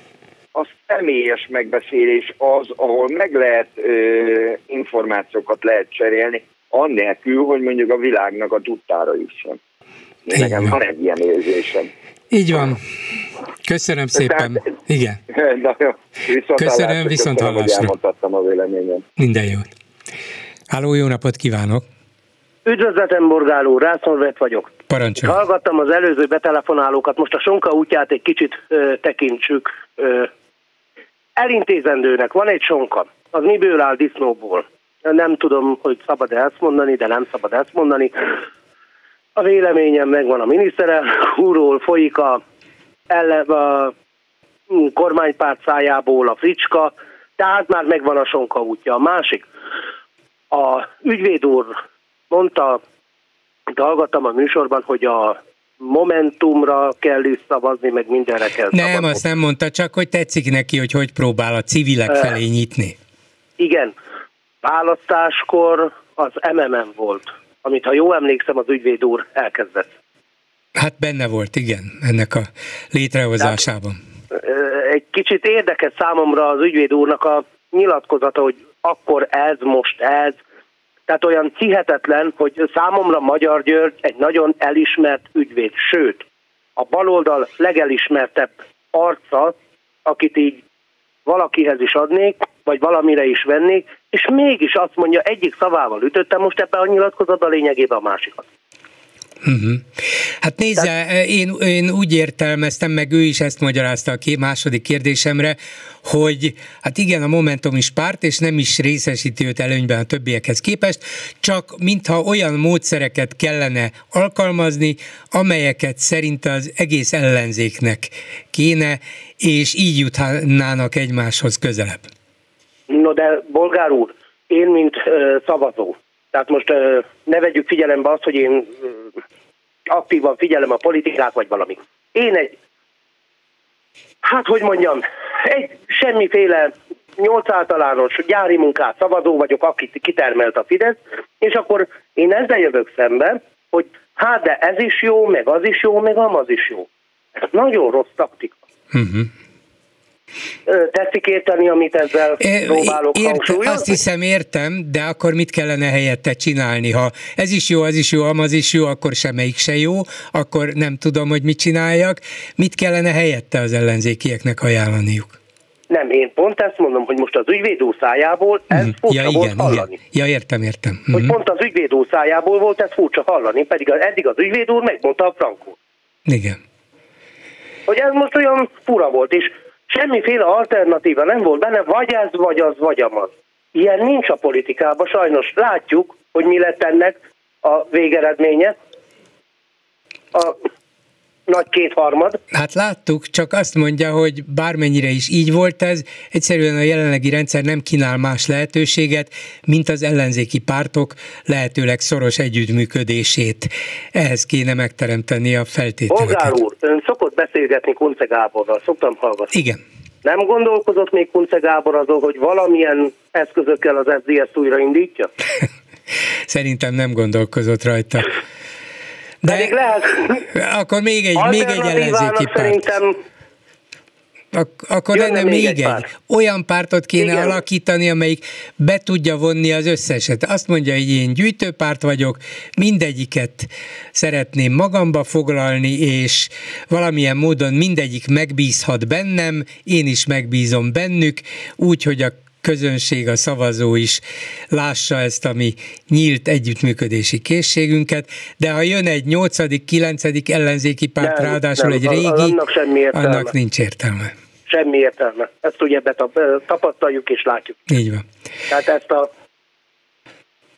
a személyes megbeszélés az, ahol meg lehet ö, információkat lehet cserélni, annélkül, hogy mondjuk a világnak a tudtára jusson. Nekem van egy ilyen érzésem. Így van. Köszönöm szépen. Tehát, Igen. Na jó. Viszont Köszönöm, viszont hallásra. a véleményem. Minden jót. Háló, jó napot kívánok! Üdvözletem, Borgáló, Rászonvet vagyok. Parancsol. Hallgattam az előző betelefonálókat, most a Sonka útját egy kicsit ö, tekintsük. Ö, elintézendőnek van egy sonka, az miből áll disznóból? Nem tudom, hogy szabad-e ezt mondani, de nem szabad ezt mondani. A véleményem megvan a miniszterel, úról folyik a, elle, a kormánypárt szájából a fricska, tehát már megvan a sonka útja. A másik, a ügyvéd úr mondta, de hallgattam a műsorban, hogy a Momentumra kell is szavazni, meg mindenre kell Nem, szavazni. azt nem mondta, csak hogy tetszik neki, hogy hogy próbál a civilek felé nyitni. Igen. Választáskor az MMM volt, amit ha jól emlékszem, az ügyvéd úr elkezdett. Hát benne volt, igen, ennek a létrehozásában. Tehát, egy kicsit érdekes számomra az ügyvéd úrnak a nyilatkozata, hogy akkor ez, most ez, tehát olyan cihetetlen, hogy számomra Magyar György egy nagyon elismert ügyvéd, sőt, a baloldal legelismertebb arca, akit így valakihez is adnék, vagy valamire is vennék, és mégis azt mondja, egyik szavával ütöttem most ebben a nyilatkozatban lényegében a másikat. Uh-huh. Hát nézze, én, én úgy értelmeztem, meg ő is ezt magyarázta a második kérdésemre, hogy hát igen, a Momentum is párt, és nem is részesíti őt előnyben a többiekhez képest, csak mintha olyan módszereket kellene alkalmazni, amelyeket szerint az egész ellenzéknek kéne, és így jutnának egymáshoz közelebb. No de, Bolgár úr, én, mint uh, szavazó, tehát most ne vegyük figyelembe azt, hogy én aktívan figyelem a politikát, vagy valami. Én egy, hát hogy mondjam, egy semmiféle nyolc általános gyári munkát szavazó vagyok, akit kitermelt a Fidesz, és akkor én ezzel jövök szembe, hogy hát de ez is jó, meg az is jó, meg az is jó. Ez nagyon rossz taktika. Uh-huh. Tetszik érteni, amit ezzel é, próbálok érte, Azt hiszem értem, de akkor mit kellene helyette csinálni? Ha ez is jó, az is jó, amaz is jó, akkor semmelyik se jó, akkor nem tudom, hogy mit csináljak. Mit kellene helyette az ellenzékieknek ajánlaniuk? Nem, én pont ezt mondom, hogy most az ügyvédó szájából ez mm. furcsa ja, igen, volt hallani. Igen. Ja, értem, értem. Mm. Hogy pont az ügyvédó szájából volt ez furcsa hallani, pedig eddig az ügyvéd úr megmondta a frankó. Igen. Hogy ez most olyan fura volt, és Semmiféle alternatíva nem volt benne, vagy ez, vagy az, vagy amaz. Ilyen nincs a politikában, sajnos látjuk, hogy mi lett ennek a végeredménye. A nagy kétharmad. Hát láttuk, csak azt mondja, hogy bármennyire is így volt ez, egyszerűen a jelenlegi rendszer nem kínál más lehetőséget, mint az ellenzéki pártok lehetőleg szoros együttműködését. Ehhez kéne megteremteni a feltételeket. Bolgár úr, ön szokott beszélgetni Kunce Gáborral, szoktam hallgatni. Igen. Nem gondolkozott még Kunce Gábor azon, hogy valamilyen eszközökkel az SZDSZ újraindítja? Szerintem nem gondolkozott rajta. De Pedig lehet. Akkor még egy, még egy ellenzéki párt. Szerintem Ak- akkor lenne még, még egy. egy. Olyan pártot kéne Igen. alakítani, amelyik be tudja vonni az összeset. Azt mondja, hogy én gyűjtőpárt vagyok, mindegyiket szeretném magamba foglalni, és valamilyen módon mindegyik megbízhat bennem, én is megbízom bennük, úgy, hogy a közönség, a szavazó is lássa ezt a mi nyílt együttműködési készségünket, de ha jön egy nyolcadik, kilencedik ellenzéki párt, nem, ráadásul nem, egy régi, annak, semmi értelme. annak nincs értelme. Semmi értelme. Ezt ugye tapasztaljuk és látjuk. Így van. Tehát ezt a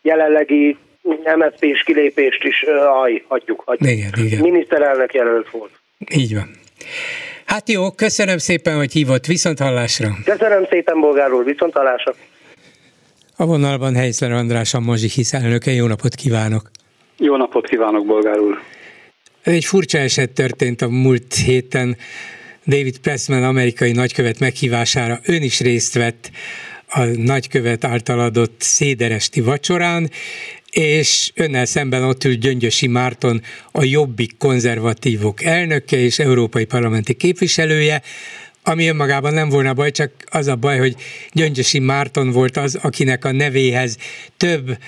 jelenlegi MSZP-s kilépést is aj, hagyjuk, hagyjuk. Igen, igen. Miniszterelnök jelölt volt. Így van. Hát jó, köszönöm szépen, hogy hívott, viszont hallásra. Köszönöm szépen, Bolgár úr, viszont hallásra. A vonalban Helyszler András, a Mazsihisz elnöke, jó napot kívánok! Jó napot kívánok, Bolgár úr! Egy furcsa eset történt a múlt héten. David Pressman amerikai nagykövet meghívására ön is részt vett a nagykövet által adott széderesti vacsorán, és önnel szemben ott ül Gyöngyösi Márton, a Jobbik konzervatívok elnöke és európai parlamenti képviselője, ami önmagában nem volna baj, csak az a baj, hogy Gyöngyösi Márton volt az, akinek a nevéhez több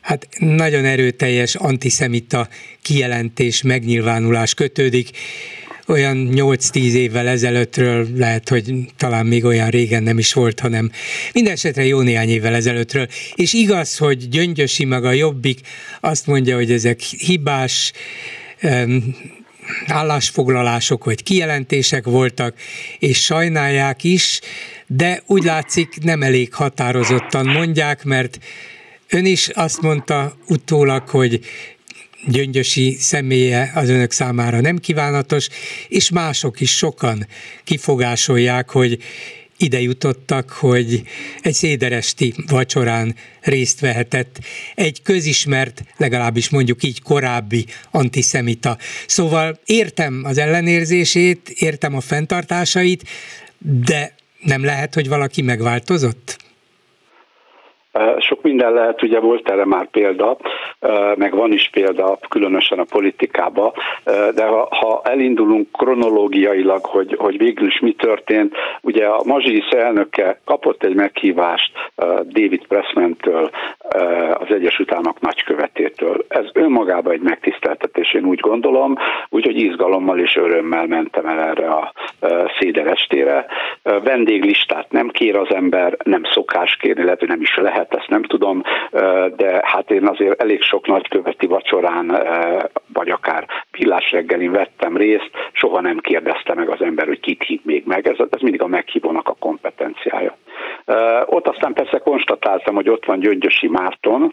hát nagyon erőteljes antiszemita kijelentés, megnyilvánulás kötődik, olyan 8-10 évvel ezelőttről, lehet, hogy talán még olyan régen nem is volt, hanem minden esetre jó néhány évvel ezelőttről. És igaz, hogy Gyöngyösi meg a Jobbik azt mondja, hogy ezek hibás, állásfoglalások vagy kijelentések voltak, és sajnálják is, de úgy látszik nem elég határozottan mondják, mert ön is azt mondta utólag, hogy Gyöngyösi személye az önök számára nem kívánatos, és mások is sokan kifogásolják, hogy ide jutottak, hogy egy széderesti vacsorán részt vehetett egy közismert, legalábbis mondjuk így korábbi antiszemita. Szóval értem az ellenérzését, értem a fenntartásait, de nem lehet, hogy valaki megváltozott? Sok minden lehet, ugye volt erre már példa, meg van is példa, különösen a politikába, de ha, ha elindulunk kronológiailag, hogy, hogy végül is mi történt, ugye a Mazsisz elnöke kapott egy meghívást David Pressman-től, az Egyesült Államok nagykövetétől. Ez önmagában egy megtiszteltetés, én úgy gondolom, úgyhogy izgalommal és örömmel mentem el erre a széderestére. Vendéglistát nem kér az ember, nem szokás kérni, lehet, hogy nem is lehet, ezt nem tudom, de hát én azért elég sok nagyköveti vacsorán, vagy akár pillás reggelin vettem részt, soha nem kérdezte meg az ember, hogy kit hív még meg, ez, ez mindig a meghívónak a kompetenciája. Ott aztán persze konstatáltam, hogy ott van Gyöngyösi Márton,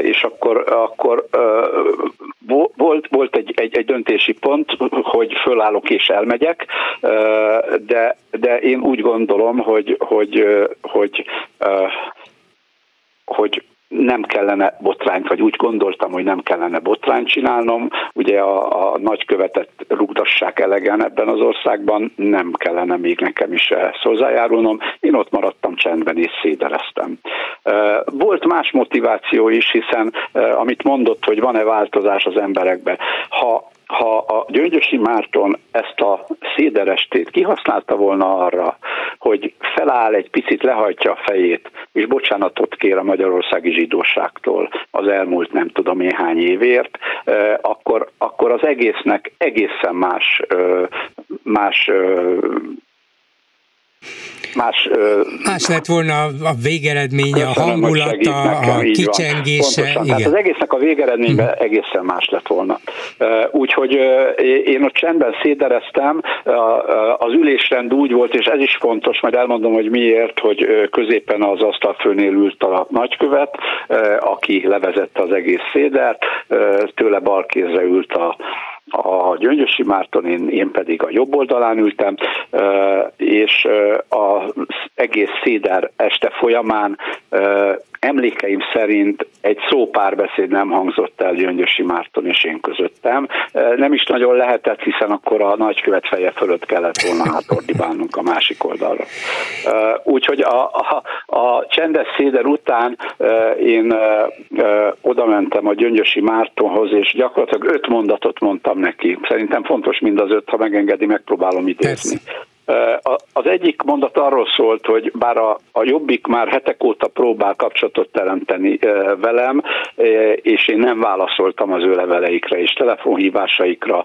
és akkor, akkor volt, volt egy, egy, egy döntési pont, hogy fölállok és elmegyek, de, de én úgy gondolom, hogy, hogy, hogy, hogy nem kellene botrányt, vagy úgy gondoltam, hogy nem kellene botrányt csinálnom. Ugye a, a nagykövetet rúgdassák elegen ebben az országban, nem kellene még nekem is hozzájárulnom. Én ott maradtam csendben és szédereztem. Volt más motiváció is, hiszen amit mondott, hogy van-e változás az emberekben. Ha ha a Gyöngyösi Márton ezt a széderestét kihasználta volna arra, hogy feláll egy picit, lehajtja a fejét, és bocsánatot kér a magyarországi zsidóságtól az elmúlt nem tudom én hány évért, akkor, akkor az egésznek egészen más, más más, más lett volna a végeredménye, a hangulata, a kicsengése. Igen. Tehát az egésznek a végeredményben uh-huh. egészen más lett volna. Úgyhogy én ott csendben szédereztem, az ülésrend úgy volt, és ez is fontos, majd elmondom, hogy miért, hogy középen az asztalfőnél ült a nagykövet, aki levezette az egész szédert, tőle bal kézre ült a a Gyöngyösi Márton, én, én pedig a jobb oldalán ültem, és az egész széder este folyamán emlékeim szerint egy szó párbeszéd nem hangzott el Gyöngyösi Márton és én közöttem. Nem is nagyon lehetett, hiszen akkor a nagykövet feje fölött kellett volna hátordibálnunk a másik oldalra. Úgyhogy a, a, a csendes széder után én oda mentem a Gyöngyösi Mártonhoz, és gyakorlatilag öt mondatot mondtam neki. Szerintem fontos mind az öt, ha megengedi, megpróbálom idézni. Persze. Az egyik mondat arról szólt, hogy bár a, a Jobbik már hetek óta próbál kapcsolatot teremteni velem, és én nem válaszoltam az ő leveleikre és telefonhívásaikra.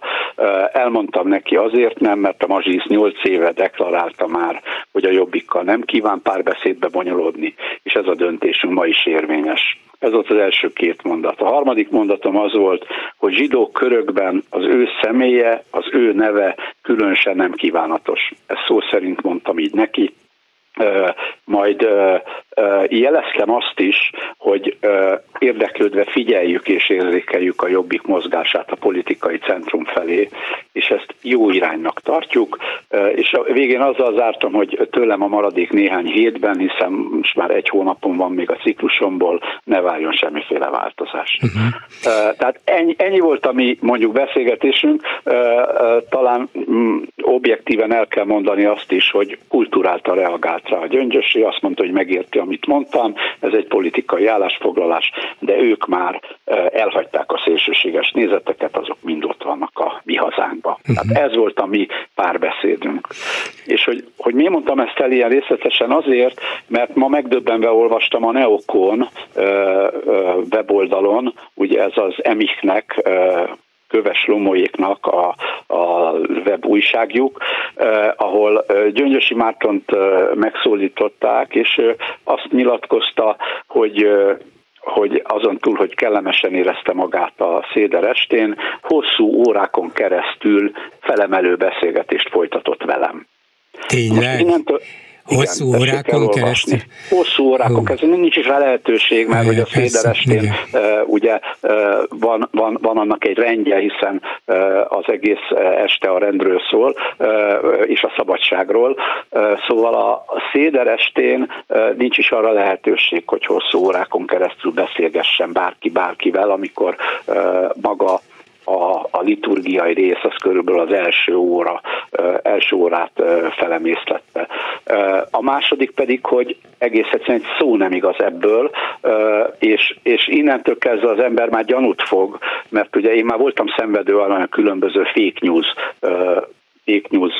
Elmondtam neki azért nem, mert a Mazsisz 8 éve deklarálta már, hogy a Jobbikkal nem kíván párbeszédbe bonyolódni, és ez a döntésünk ma is érvényes. Ez volt az első két mondat. A harmadik mondatom az volt, hogy zsidó körökben az ő személye, az ő neve különösen nem kívánatos. Ezt szó szerint mondtam így neki, majd jeleztem azt is, hogy érdeklődve figyeljük és érzékeljük a jobbik mozgását a politikai centrum felé, és ezt jó iránynak tartjuk, és a végén azzal zártam, hogy tőlem a maradék néhány hétben, hiszen most már egy hónapon van még a ciklusomból, ne várjon semmiféle változás. Uh-huh. Tehát ennyi, ennyi volt a mi mondjuk beszélgetésünk, talán mm, objektíven el kell mondani azt is, hogy kulturáltan reagált rá a Gyöngyösi, azt mondta, hogy megérti, amit mondtam, ez egy politikai állásfoglalás, de ők már elhagyták a szélsőséges nézeteket, azok mind ott vannak a mi hazánkban. Uh-huh. Tehát ez volt a mi párbeszédünk. És hogy, hogy miért mondtam ezt el ilyen részletesen azért, mert ma megdöbbenve olvastam a Neokon weboldalon, ugye ez az Emichnek Köves Lomoéknak a, a web újságjuk, eh, ahol Gyöngyösi Mártont megszólították, és azt nyilatkozta, hogy hogy azon túl, hogy kellemesen érezte magát a széder estén, hosszú órákon keresztül felemelő beszélgetést folytatott velem. Tényleg? innentől, Hosszú igen, órákon keresztül? Hosszú órákon keresztül, nincs is rá lehetőség, mert hogy a Széderestén ugye van, van, van annak egy rendje, hiszen az egész este a rendről szól, és a szabadságról. Szóval a Széderestén nincs is arra lehetőség, hogy hosszú órákon keresztül beszélgessen bárki bárkivel, amikor maga a, a liturgiai rész az körülbelül az első óra, első órát felemészlette. A második pedig, hogy egész egyszerűen egy szó nem igaz ebből, és, és innentől kezdve az ember már gyanút fog, mert ugye én már voltam szenvedő a különböző fake news fake news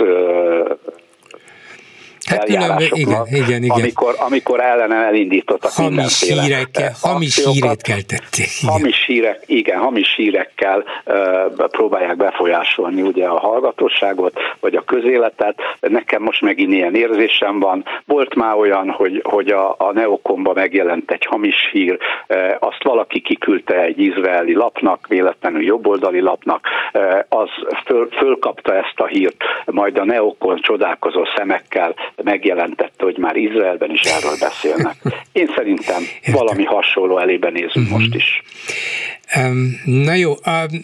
Hát igen, igen, igen. Amikor, amikor ellene elindítottak hamis hírekkel, hamis hírét keltették. Igen. Hamis hírek, igen, hamis hírekkel uh, próbálják befolyásolni ugye a hallgatóságot, vagy a közéletet. Nekem most megint ilyen érzésem van. Volt már olyan, hogy, hogy a, a Neokomba megjelent egy hamis hír, uh, azt valaki kiküldte egy izraeli lapnak, véletlenül jobboldali lapnak, uh, az föl, fölkapta ezt a hírt, majd a Neokon csodálkozó szemekkel megjelentette, hogy már Izraelben is erről beszélnek. Én szerintem Értem. valami hasonló elébe nézünk uh-huh. most is. Na jó,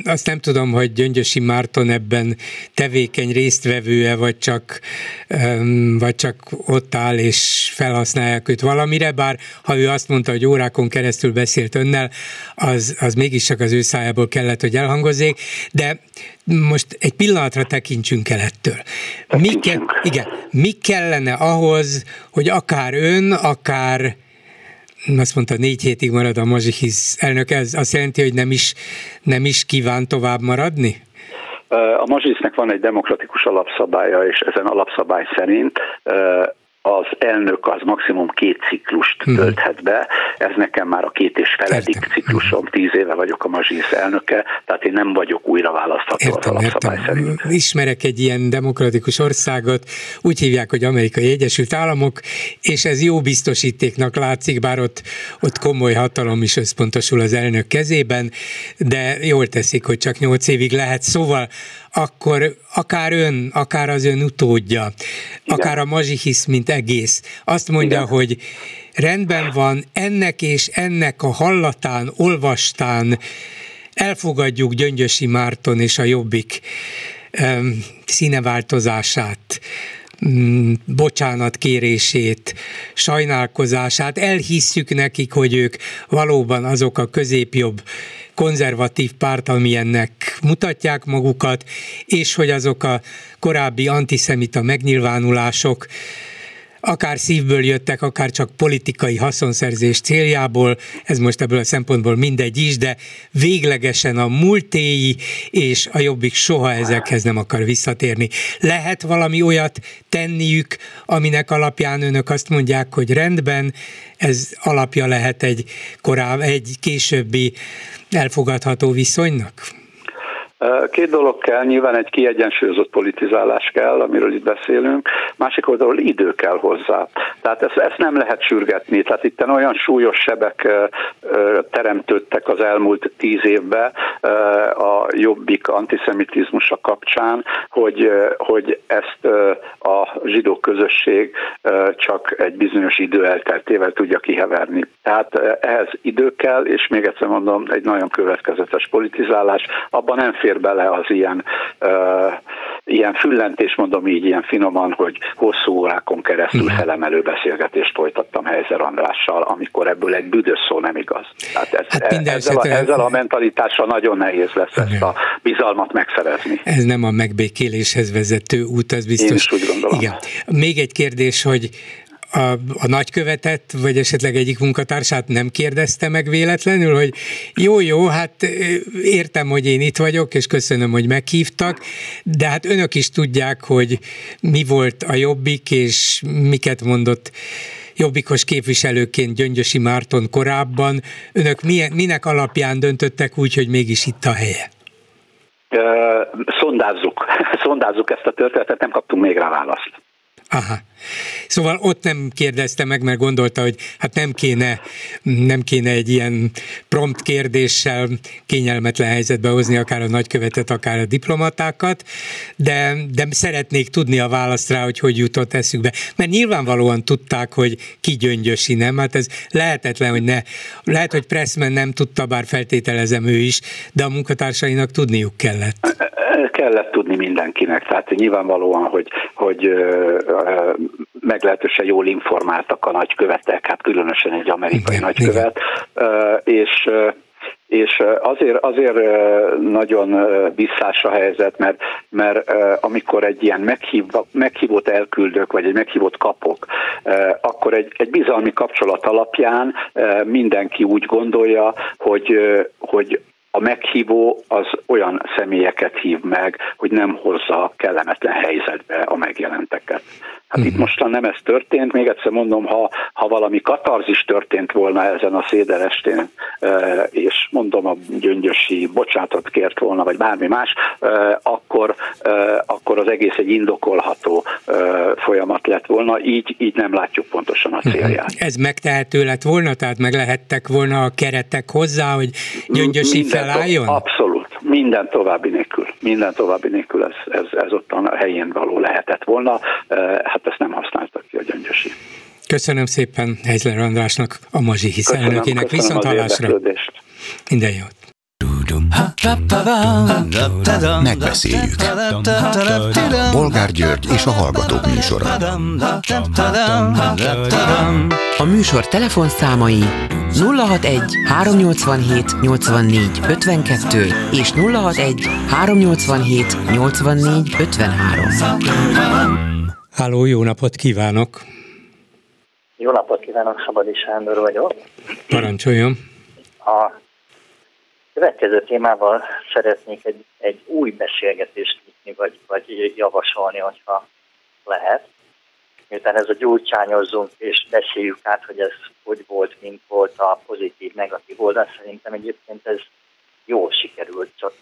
azt nem tudom, hogy Gyöngyösi Márton ebben tevékeny résztvevője, vagy csak, vagy csak ott áll és felhasználják őt valamire, bár ha ő azt mondta, hogy órákon keresztül beszélt önnel, az, az mégis csak az ő szájából kellett, hogy elhangozzék, de most egy pillanatra tekintsünk el ettől. Mi, ke- igen, mi kellene ahhoz, hogy akár ön, akár azt mondta, négy hétig marad a Mazsihisz elnök, ez azt jelenti, hogy nem is, nem is kíván tovább maradni? A Mazsisznek van egy demokratikus alapszabálya, és ezen alapszabály szerint az elnök az maximum két ciklust hmm. tölthet be, ez nekem már a két és feledik értem. ciklusom, hmm. tíz éve vagyok a Mazsisz elnöke, tehát én nem vagyok újra választható értem, az értem. szerint. Ismerek egy ilyen demokratikus országot, úgy hívják, hogy Amerikai Egyesült Államok, és ez jó biztosítéknak látszik, bár ott, ott komoly hatalom is összpontosul az elnök kezében, de jól teszik, hogy csak nyolc évig lehet. Szóval akkor akár ön, akár az ön utódja, Igen. akár a mazsihisz, mint egész, azt mondja, Igen. hogy rendben van, ennek és ennek a hallatán, olvastán elfogadjuk Gyöngyösi Márton és a Jobbik um, színeváltozását, mm, bocsánat kérését, sajnálkozását, elhisszük nekik, hogy ők valóban azok a középjobb konzervatív párt, amilyennek mutatják magukat, és hogy azok a korábbi antiszemita megnyilvánulások akár szívből jöttek, akár csak politikai haszonszerzés céljából, ez most ebből a szempontból mindegy is, de véglegesen a múltéi és a jobbik soha ezekhez nem akar visszatérni. Lehet valami olyat tenniük, aminek alapján önök azt mondják, hogy rendben, ez alapja lehet egy korábbi, egy későbbi elfogadható viszonynak? Két dolog kell, nyilván egy kiegyensúlyozott politizálás kell, amiről itt beszélünk, másik oldalról idő kell hozzá. Tehát ezt, ezt nem lehet sürgetni. Tehát itt olyan súlyos sebek teremtődtek az elmúlt tíz évben, a jobbik antiszemitizmusa kapcsán, hogy, hogy ezt a zsidó közösség csak egy bizonyos idő elteltével tudja kiheverni. Tehát ehhez idő kell, és még egyszer mondom, egy nagyon következetes politizálás, abban nem fér bele az ilyen ilyen füllentés, mondom így, ilyen finoman, hogy hosszú órákon keresztül felemelő beszélgetést folytattam Helyzer Andrással, amikor ebből egy büdös szó nem igaz. Tehát ez, hát ezzel, esetre... a, ezzel a mentalitással nagyon nehéz lesz ezt a bizalmat megszerezni. Ez nem a megbékéléshez vezető út, az biztos. Én is úgy gondolom. Igen. Még egy kérdés, hogy a, a nagykövetet, vagy esetleg egyik munkatársát nem kérdezte meg véletlenül, hogy jó, jó, hát értem, hogy én itt vagyok, és köszönöm, hogy meghívtak, de hát önök is tudják, hogy mi volt a jobbik, és miket mondott jobbikos képviselőként Gyöngyösi Márton korábban. Önök milyen, minek alapján döntöttek úgy, hogy mégis itt a helye? Szondázzuk, szondázzuk ezt a történetet, nem kaptunk még rá választ. Aha. Szóval ott nem kérdezte meg, mert gondolta, hogy hát nem kéne, nem kéne egy ilyen prompt kérdéssel kényelmetlen helyzetbe hozni akár a nagykövetet, akár a diplomatákat, de, de szeretnék tudni a választ rá, hogy hogy jutott eszükbe. Mert nyilvánvalóan tudták, hogy ki gyöngyösi, nem? Hát ez lehetetlen, hogy ne. Lehet, hogy Pressman nem tudta, bár feltételezem ő is, de a munkatársainak tudniuk kellett kellett tudni mindenkinek, tehát nyilvánvalóan, hogy, hogy meglehetősen jól informáltak a nagykövetek, hát különösen egy amerikai igen, nagykövet, igen. és és azért, azért nagyon visszás a helyzet, mert, mert amikor egy ilyen meghív, meghívót elküldök, vagy egy meghívót kapok, akkor egy, egy bizalmi kapcsolat alapján mindenki úgy gondolja, hogy, hogy a meghívó az olyan személyeket hív meg, hogy nem hozza kellemetlen helyzetbe a megjelenteket. Hát uh-huh. itt mhm. mostan nem ez történt, még egyszer mondom, ha, ha valami katarzis történt volna ezen a szédelestén, és mondom a gyöngyösi bocsátot kért volna, vagy bármi más, akkor, akkor az egész egy indokolható folyamat lett volna, így, így nem látjuk pontosan a célját. Uh-huh. Ez megtehető lett volna, tehát meg lehettek volna a keretek hozzá, hogy gyöngyösi Minden felálljon? Abszolút, minden további nélkül. Minden további nélkül ez, ez, ez ott a helyén való lehetett volna, hát ezt nem használtak ki a gyöngyösi. Köszönöm szépen Heizler Andrásnak, a Mazsi Hisz elnökének. Viszont hallásra. Minden jót. Megbeszéljük. Bolgár György és a Hallgatók műsora. A műsor telefonszámai 061 387 84 52 és 061 387 84 53. Háló, jó napot kívánok! Jó napot kívánok, Szabadi Sándor vagyok. Parancsoljon! A következő témával szeretnék egy, egy új beszélgetést nyitni, vagy, vagy javasolni, hogyha lehet. Miután ez a gyurcsányozzunk és beszéljük át, hogy ez hogy volt, mint volt a pozitív, negatív oldal, szerintem egyébként ez jól sikerült, csak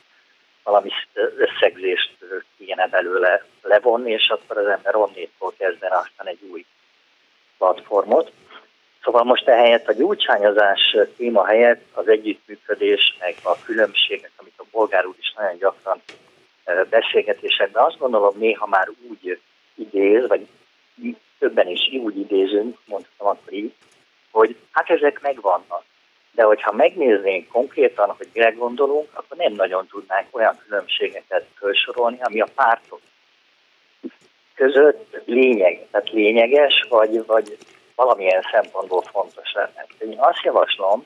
valami összegzést kéne belőle levonni, és akkor az ember onnétól kezdene aztán egy új platformot. Szóval most ehelyett a gyurcsányozás téma helyett az együttműködés, meg a különbségek, amit a bolgár úr is nagyon gyakran beszélgetésekben azt gondolom néha már úgy idéz, vagy többen is úgy idézünk, mondhatom akkor így, hogy hát ezek megvannak. De hogyha megnéznénk konkrétan, hogy mire gondolunk, akkor nem nagyon tudnánk olyan különbségeket felsorolni, ami a pártok között lényeg, tehát lényeges, vagy, vagy valamilyen szempontból fontos lenne. Én azt javaslom,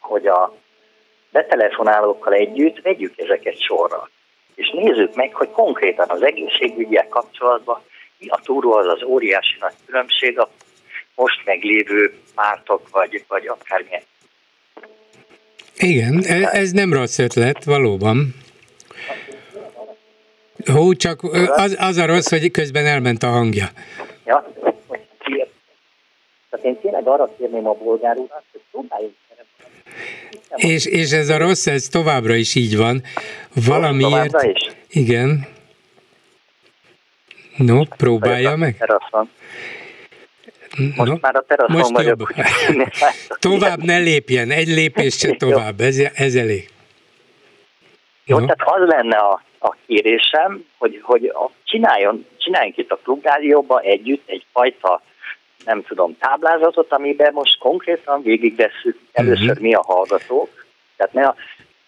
hogy a betelefonálókkal együtt vegyük ezeket sorra, és nézzük meg, hogy konkrétan az egészségügyek kapcsolatban mi a túró az az óriási nagy különbség a most meglévő pártok, vagy, vagy akármilyen. Igen, e, ez nem rossz ötlet, valóban. Hú, csak az, az a rossz, hogy közben elment a hangja. Ja, tehát én tényleg arra kérném a bolgár urat, hogy próbáljuk és, és ez a rossz, ez továbbra is így van. Valamiért... Is? Igen. No, próbálja meg. Teraszon. Most no, már a teraszon most vagyok. tovább ne lépjen, egy lépés se tovább, ez, ez elég. Jó, uh-huh. tehát az lenne a, a kérésem, hogy, hogy a, csináljon, csináljunk itt a klubrádióban együtt egyfajta nem tudom, táblázatot, amiben most konkrétan végigvesszük először uh-huh. mi a hallgatók, tehát ne a,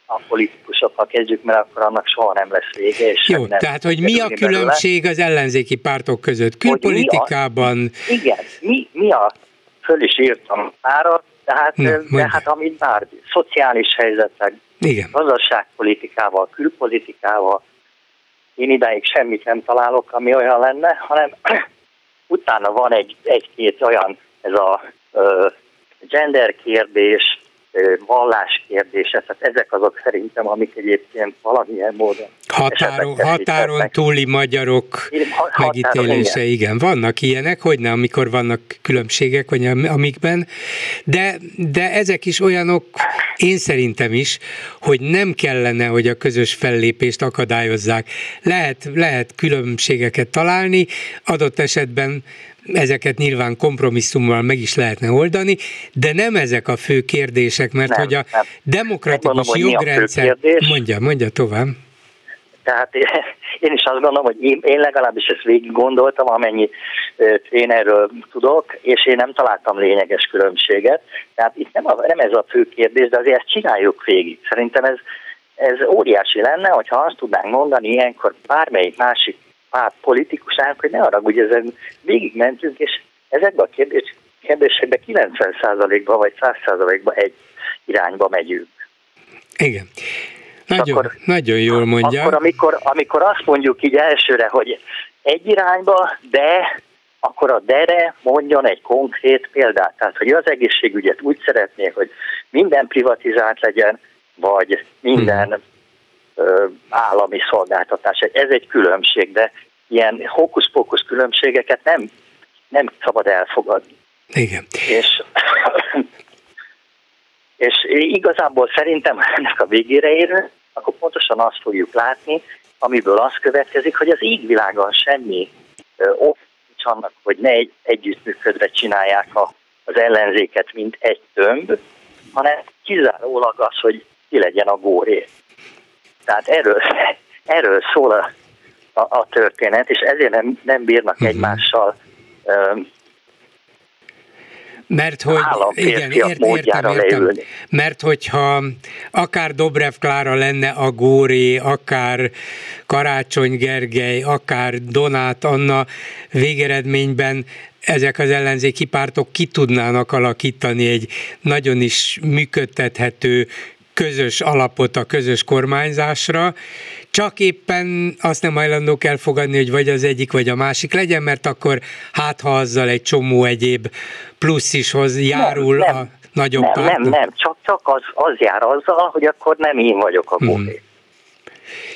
a politikusokkal kezdjük, mert akkor annak soha nem lesz vége. És Jó, nem tehát hogy mi a különbség belőle. az ellenzéki pártok között? Külpolitikában... Mi a, igen, mi, mi a, föl is írtam árat, tehát, Na, tehát amit bár szociális helyzetek, igen. gazdaságpolitikával, külpolitikával, én idáig semmit nem találok, ami olyan lenne, hanem utána van egy, egy-két olyan, ez a ö, gender kérdés, vallás kérdése, tehát ezek azok szerintem, amik egyébként valamilyen módon Határon, határon túli magyarok határon, megítélése, igen. igen. Vannak ilyenek, hogy nem, amikor vannak különbségek, vagy amikben, de, de ezek is olyanok, én szerintem is, hogy nem kellene, hogy a közös fellépést akadályozzák. Lehet, lehet különbségeket találni, adott esetben ezeket nyilván kompromisszummal meg is lehetne oldani, de nem ezek a fő kérdések, mert nem, hogy a nem. demokratikus Megmondom, jogrendszer... Mondja, mondja tovább. Tehát én is azt gondolom, hogy én, én legalábbis ezt végig gondoltam, amennyi én erről tudok, és én nem találtam lényeges különbséget. Tehát itt nem, a, nem ez a fő kérdés, de azért ezt csináljuk végig. Szerintem ez, ez óriási lenne, hogyha azt tudnánk mondani ilyenkor bármelyik másik párt politikusának, hogy ne arra, hogy ezen végigmentünk, és ezekben a kérdés, kérdésekben 90%-ban vagy 100%-ban egy irányba megyünk. Igen. Nagyon, akkor, nagyon jól mondja. Akkor amikor, amikor azt mondjuk így elsőre, hogy egy irányba, de akkor a dere mondjon egy konkrét példát. Tehát, hogy az egészségügyet úgy szeretnék, hogy minden privatizált legyen, vagy minden hmm állami szolgáltatás. Ez egy különbség, de ilyen hókusz-pókusz különbségeket nem, nem szabad elfogadni. Igen. És, és igazából szerintem ennek a végére érő, akkor pontosan azt fogjuk látni, amiből az következik, hogy az égvilágon semmi ok annak, hogy ne egy, együttműködve csinálják a, az ellenzéket, mint egy tömb, hanem kizárólag az, hogy ki legyen a góré. Tehát erről, erről szól a, a, a történet, és ezért nem, nem bírnak uh-huh. egymással um, mert hogy, igen, ért, értem, értem. Mert hogyha akár Dobrev Klára lenne a Góré, akár Karácsony Gergely, akár Donát Anna végeredményben ezek az ellenzéki pártok ki tudnának alakítani egy nagyon is működtethető közös alapot a közös kormányzásra, csak éppen azt nem hajlandók elfogadni, hogy vagy az egyik, vagy a másik legyen, mert akkor hát ha azzal egy csomó egyéb plusz is hoz járul nem, nem, a nagyobb nem, Nem, nem, csak, csak az, az jár azzal, hogy akkor nem én vagyok a hmm.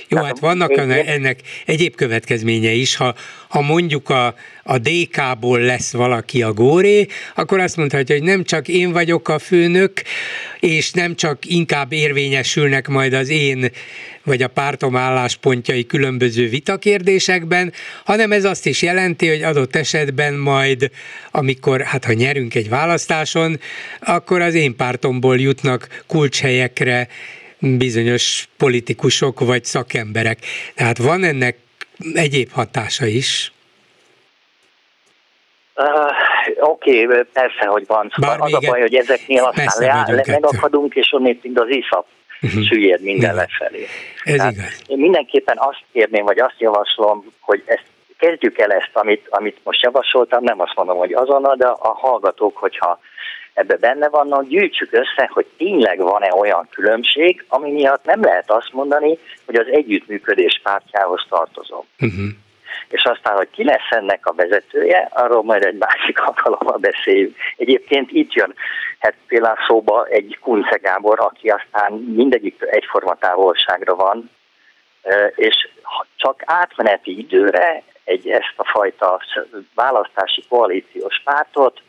Jó, hát vannak ennek egyéb következménye is, ha, ha mondjuk a, a DK-ból lesz valaki a góré, akkor azt mondhatja, hogy nem csak én vagyok a főnök, és nem csak inkább érvényesülnek majd az én vagy a pártom álláspontjai különböző vitakérdésekben, hanem ez azt is jelenti, hogy adott esetben majd, amikor, hát ha nyerünk egy választáson, akkor az én pártomból jutnak kulcshelyekre bizonyos politikusok vagy szakemberek. Tehát van ennek egyéb hatása is? Uh, Oké, okay, persze, hogy van. Szóval az a baj, hogy ezeknél aztán le, le, megakadunk, és onnét mind az iszap uh-huh. süllyed minden Igen. lefelé. Ez Tehát igaz. Én mindenképpen azt kérném, vagy azt javaslom, hogy ezt kezdjük el ezt, amit, amit most javasoltam, nem azt mondom, hogy azonnal, de a hallgatók, hogyha ebbe benne vannak, gyűjtsük össze, hogy tényleg van-e olyan különbség, ami miatt nem lehet azt mondani, hogy az együttműködés pártjához tartozom. Uh-huh. És aztán, hogy ki lesz ennek a vezetője, arról majd egy másik alkalommal beszéljünk. Egyébként itt jön hát például szóba egy Kunce Gábor, aki aztán mindegyik egyforma távolságra van, és csak átmeneti időre egy ezt a fajta választási koalíciós pártot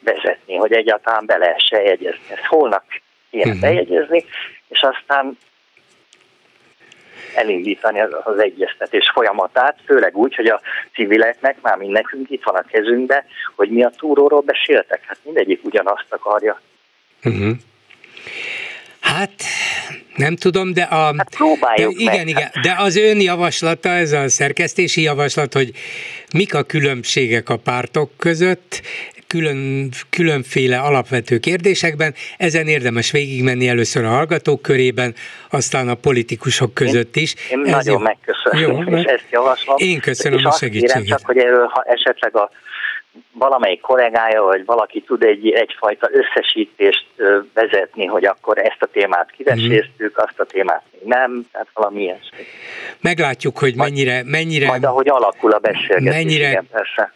vezetni, hogy egyáltalán be lehessen jegyezni. Ezt holnap kéne uh-huh. bejegyezni, és aztán elindítani az, az egyeztetés folyamatát, főleg úgy, hogy a civileknek, már mind nekünk itt van a kezünkbe, hogy mi a túróról beszéltek. Hát mindegyik ugyanazt akarja. Uh-huh. Hát Nem tudom, de a... Hát próbáljuk de, igen, meg. igen, de az ön javaslata, ez a szerkesztési javaslat, hogy mik a különbségek a pártok között, külön, különféle alapvető kérdésekben. Ezen érdemes végigmenni először a hallgatók körében, aztán a politikusok között is. Én Ez nagyon jó. megköszönöm, Jó, és ezt javaslom. Én köszönöm és a azt kérem segítséget. csak, hogy erről, ha esetleg a valamelyik kollégája, vagy valaki tud egy, egyfajta összesítést ö, vezetni, hogy akkor ezt a témát kiveséztük, azt a témát még nem, tehát valami ilyesmi. Meglátjuk, hogy mennyire, mennyire Majd ahogy alakul a beszélgetés, Mennyire- igen, persze.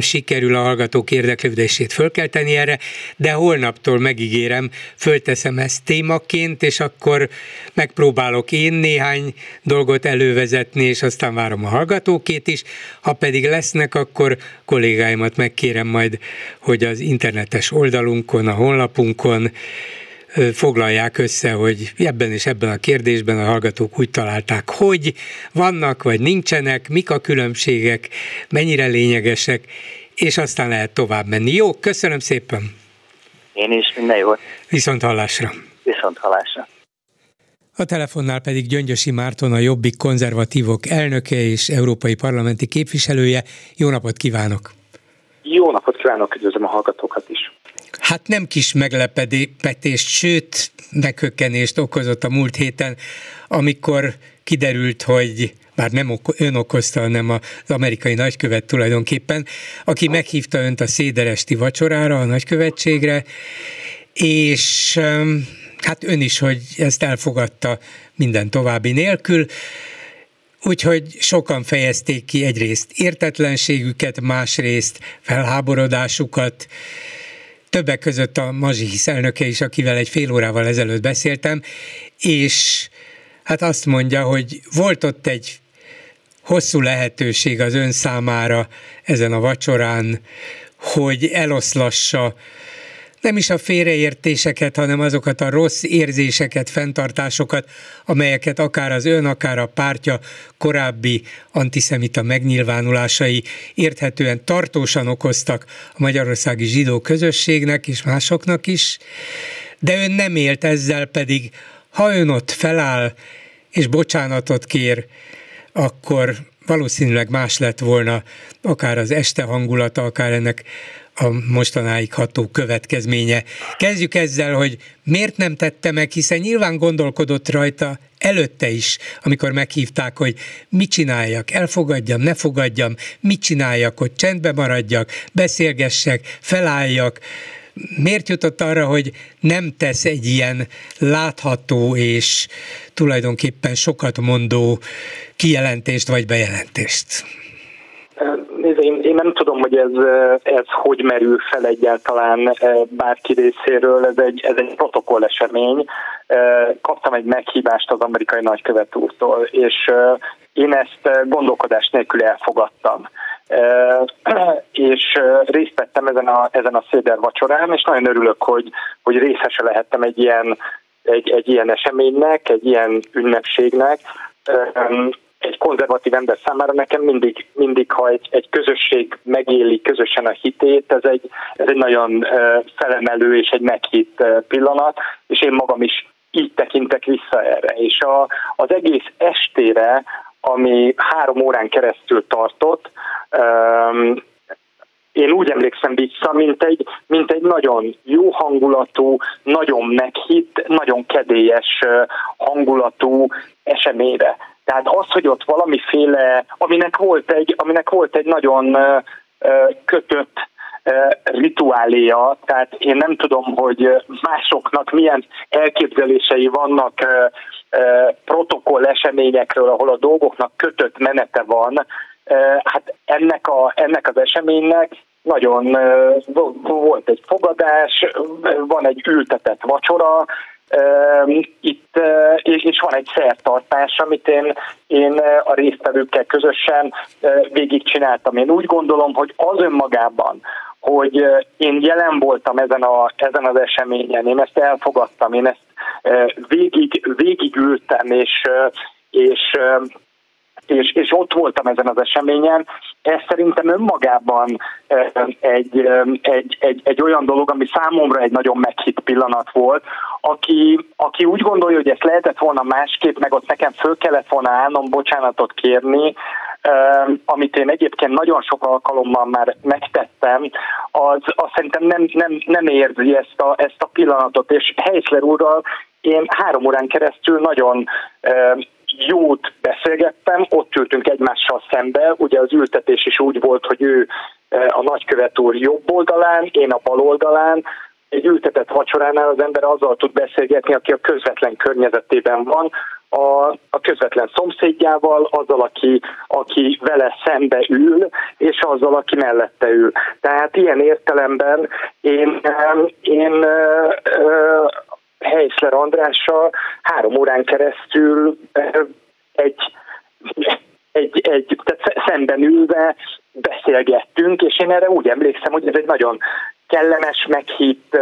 sikerül a hallgatók érdeklődését fölkelteni erre, de holnaptól megígérem, fölteszem ezt témaként, és akkor megpróbálok én néhány dolgot elővezetni, és aztán várom a hallgatókét is. Ha pedig lesznek, akkor kollégáimat megkérem majd, hogy az internetes oldalunkon, a honlapunkon foglalják össze, hogy ebben és ebben a kérdésben a hallgatók úgy találták, hogy vannak vagy nincsenek, mik a különbségek, mennyire lényegesek, és aztán lehet tovább menni. Jó, köszönöm szépen, Én is minden jót, viszont hallásra. viszont halásra. A telefonnál pedig Gyöngyösi Márton, a Jobbik konzervatívok elnöke és európai parlamenti képviselője. Jó napot kívánok! Jó napot kívánok, üdvözlöm a hallgatókat is. Hát nem kis meglepetést, sőt meghökkenést okozott a múlt héten, amikor kiderült, hogy bár nem ön okozta, hanem az amerikai nagykövet tulajdonképpen, aki meghívta önt a széderesti vacsorára, a nagykövetségre, és hát ön is, hogy ezt elfogadta minden további nélkül, Úgyhogy sokan fejezték ki egyrészt értetlenségüket, másrészt felháborodásukat, többek között a Mazsihisz elnöke is, akivel egy fél órával ezelőtt beszéltem, és hát azt mondja, hogy volt ott egy hosszú lehetőség az ön számára ezen a vacsorán, hogy eloszlassa nem is a félreértéseket, hanem azokat a rossz érzéseket, fenntartásokat, amelyeket akár az ön, akár a pártja korábbi antiszemita megnyilvánulásai érthetően tartósan okoztak a magyarországi zsidó közösségnek és másoknak is, de ön nem élt ezzel, pedig ha ön ott feláll és bocsánatot kér, akkor valószínűleg más lett volna akár az este hangulata, akár ennek a mostanáig ható következménye. Kezdjük ezzel, hogy miért nem tette meg, hiszen nyilván gondolkodott rajta előtte is, amikor meghívták, hogy mit csináljak, elfogadjam, ne fogadjam, mit csináljak, hogy csendbe maradjak, beszélgessek, felálljak. Miért jutott arra, hogy nem tesz egy ilyen látható és tulajdonképpen sokat mondó kijelentést vagy bejelentést? Nézd, én, én nem tudom, hogy ez, ez hogy merül fel egyáltalán bárki részéről, ez egy, ez egy protokoll esemény. Kaptam egy meghívást az amerikai nagykövet úrtól, és én ezt gondolkodás nélkül elfogadtam. És részt vettem ezen a, ezen a széder vacsorán, és nagyon örülök, hogy, hogy részese lehettem egy ilyen, egy, egy ilyen eseménynek, egy ilyen ünnepségnek egy konzervatív ember számára nekem mindig, mindig ha egy, egy közösség megéli közösen a hitét, ez egy, ez egy nagyon felemelő és egy meghitt pillanat, és én magam is így tekintek vissza erre. És a, az egész estére, ami három órán keresztül tartott, én úgy emlékszem vissza, mint egy, mint egy nagyon jó hangulatú, nagyon meghitt, nagyon kedélyes hangulatú eseményre. Tehát az, hogy ott valamiféle, aminek volt egy, aminek volt egy nagyon kötött rituáléja, tehát én nem tudom, hogy másoknak milyen elképzelései vannak protokoll eseményekről, ahol a dolgoknak kötött menete van, hát ennek, a, ennek az eseménynek nagyon volt egy fogadás, van egy ültetett vacsora, itt, és van egy szertartás, amit én, én a résztvevőkkel közösen végigcsináltam. Én úgy gondolom, hogy az önmagában, hogy én jelen voltam ezen, a, ezen az eseményen, én ezt elfogadtam, én ezt végig, végigültem, és, és és, és ott voltam ezen az eseményen, ez szerintem önmagában egy, egy, egy, egy olyan dolog, ami számomra egy nagyon meghitt pillanat volt, aki, aki úgy gondolja, hogy ezt lehetett volna másképp, meg ott nekem föl kellett volna állnom bocsánatot kérni, amit én egyébként nagyon sok alkalommal már megtettem, az, az szerintem nem, nem, nem érzi ezt a, ezt a pillanatot, és Heisler úrral én három órán keresztül nagyon jót beszélgettem, ott ültünk egymással szembe, ugye az ültetés is úgy volt, hogy ő a nagykövet úr jobb oldalán, én a bal oldalán, egy ültetett vacsoránál az ember azzal tud beszélgetni, aki a közvetlen környezetében van, a, a közvetlen szomszédjával, azzal, aki, aki vele szembe ül, és azzal, aki mellette ül. Tehát ilyen értelemben én, én Heisler Andrással három órán keresztül egy, egy, egy tehát szemben ülve beszélgettünk, és én erre úgy emlékszem, hogy ez egy nagyon kellemes, meghitt,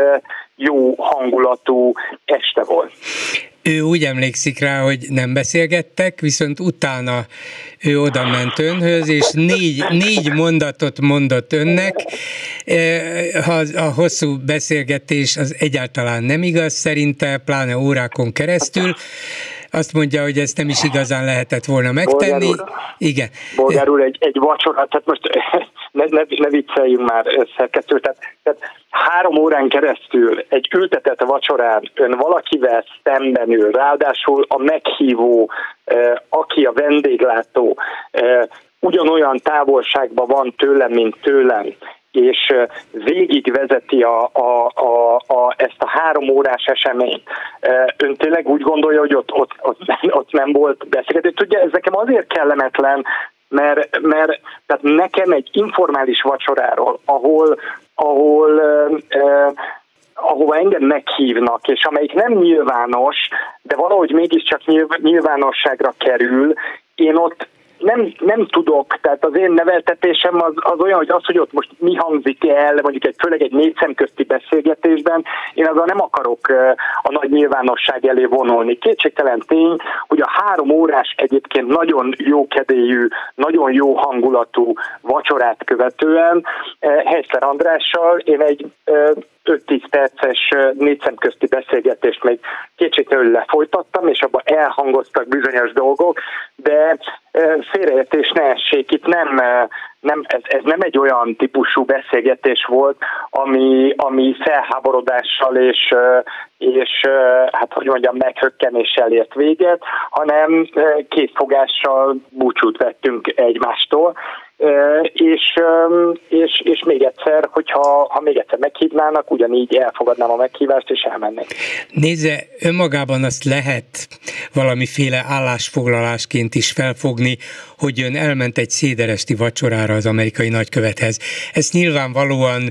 jó hangulatú este volt. Ő úgy emlékszik rá, hogy nem beszélgettek, viszont utána ő oda ment önhöz, és négy, négy mondatot mondott önnek. A hosszú beszélgetés az egyáltalán nem igaz szerinte, pláne órákon keresztül azt mondja, hogy ezt nem is igazán lehetett volna megtenni. Bolgár úr, Igen. Bolgár úr, egy, egy vacsora, tehát most ne, ne, ne vicceljünk már szerkesztő, tehát, tehát három órán keresztül egy ültetett vacsorán ön valakivel szemben ül, ráadásul a meghívó, eh, aki a vendéglátó, eh, ugyanolyan távolságban van tőlem, mint tőlem, és végigvezeti a, a, a, a, ezt a három órás eseményt. Ön tényleg úgy gondolja, hogy ott, ott, ott, ott nem volt beszélgetés. Tudja, ez nekem azért kellemetlen, mert, mert tehát nekem egy informális vacsoráról, ahol, ahol eh, ahova engem meghívnak, és amelyik nem nyilvános, de valahogy mégiscsak nyilvánosságra kerül, én ott nem, nem tudok, tehát az én neveltetésem az, az olyan, hogy az, hogy ott most mi hangzik el, mondjuk egy, főleg egy négy szemközti beszélgetésben, én azzal nem akarok a nagy nyilvánosság elé vonulni. Kétségtelen tény, hogy a három órás egyébként nagyon jó kedélyű, nagyon jó hangulatú vacsorát követően Heisler Andrással én egy 5-10 perces négy közti beszélgetést még kétségtelenül lefolytattam, és abban elhangoztak bizonyos dolgok, de félreértés ne essék, itt nem, nem ez, ez nem egy olyan típusú beszélgetés volt, ami, ami felháborodással és, és hát hogy mondjam, meghökkenéssel ért véget, hanem kétfogással búcsút vettünk egymástól, és, és, és még egyszer, hogyha ha még egyszer meghívnának, ugyanígy elfogadnám a meghívást, és elmennék. Nézze, önmagában azt lehet valamiféle állásfoglalásként is felfogni, hogy ön elment egy széderesti vacsorára az amerikai nagykövethez. Ezt nyilvánvalóan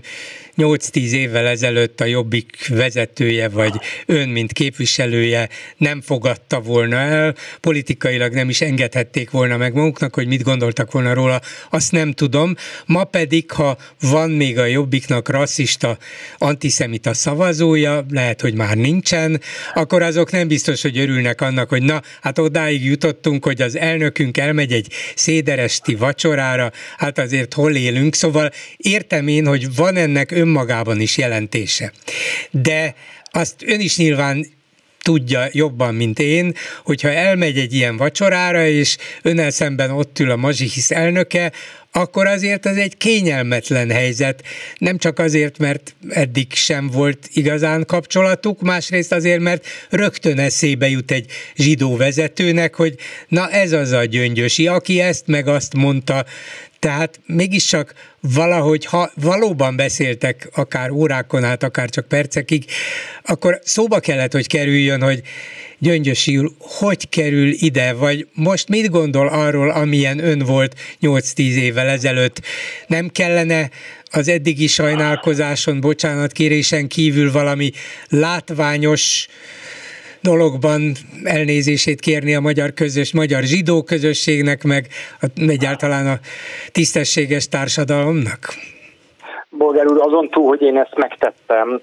8-10 évvel ezelőtt a Jobbik vezetője, vagy ön, mint képviselője nem fogadta volna el, politikailag nem is engedhették volna meg maguknak, hogy mit gondoltak volna róla, azt nem tudom. Ma pedig, ha van még a Jobbiknak rasszista, antiszemita szavazója, lehet, hogy már nincsen, akkor azok nem biztos, hogy örülnek annak, hogy na, hát odáig jutottunk, hogy az elnökünk elmegy egy széderesti vacsorára, hát azért hol élünk, szóval értem én, hogy van ennek önmagában is jelentése. De azt ön is nyilván tudja jobban, mint én, hogyha elmegy egy ilyen vacsorára, és önnel szemben ott ül a Mazsihisz elnöke, akkor azért az egy kényelmetlen helyzet. Nem csak azért, mert eddig sem volt igazán kapcsolatuk, másrészt azért, mert rögtön eszébe jut egy zsidó vezetőnek, hogy na ez az a gyöngyösi, aki ezt meg azt mondta, tehát mégiscsak valahogy, ha valóban beszéltek akár órákon át, akár csak percekig, akkor szóba kellett, hogy kerüljön, hogy Gyöngyösi úr, hogy kerül ide, vagy most mit gondol arról, amilyen ön volt 8-10 évvel ezelőtt? Nem kellene az eddigi sajnálkozáson, bocsánatkérésen kívül valami látványos dologban elnézését kérni a magyar közös, magyar zsidó közösségnek, meg egyáltalán a tisztességes társadalomnak? Bolgár úr, azon túl, hogy én ezt megtettem,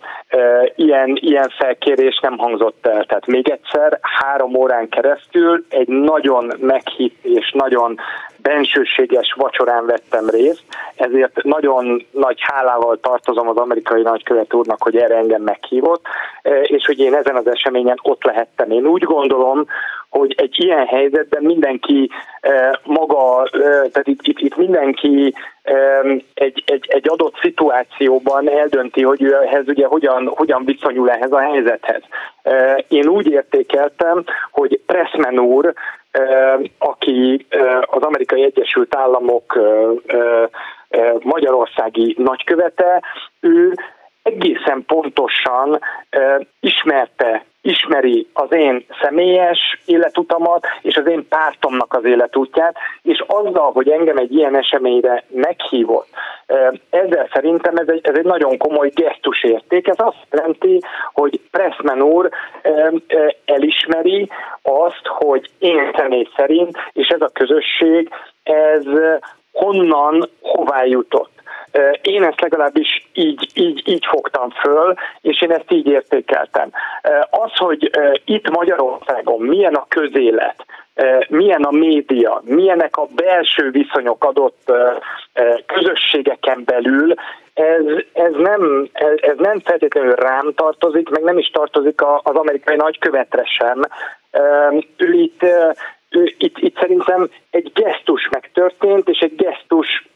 ilyen, ilyen felkérés nem hangzott el. Tehát még egyszer, három órán keresztül egy nagyon meghitt és nagyon bensőséges vacsorán vettem részt, ezért nagyon nagy hálával tartozom az amerikai nagykövet úrnak, hogy erre engem meghívott, és hogy én ezen az eseményen ott lehettem. Én úgy gondolom, hogy egy ilyen helyzetben mindenki maga, tehát itt, itt, itt mindenki egy, egy, egy adott szituációban eldönti, hogy ő ehhez ugye hogyan, hogyan viszonyul ehhez a helyzethez. Én úgy értékeltem, hogy Pressman úr, aki az Amerikai Egyesült Államok magyarországi nagykövete, ő egészen pontosan ismerte ismeri az én személyes életutamat és az én pártomnak az életútját, és azzal, hogy engem egy ilyen eseményre meghívott, ezzel szerintem ez egy, ez egy nagyon komoly gesztusérték. Ez azt jelenti, hogy Pressman úr elismeri azt, hogy én személy szerint, és ez a közösség, ez honnan, hová jutott. Én ezt legalábbis így, így, így fogtam föl, és én ezt így értékeltem. Az, hogy itt Magyarországon milyen a közélet, milyen a média, milyenek a belső viszonyok adott közösségeken belül, ez, ez, nem, ez nem feltétlenül rám tartozik, meg nem is tartozik az amerikai nagykövetre sem. Ő itt, ő, itt, itt szerintem egy gesztus megtörtént, és egy gesztus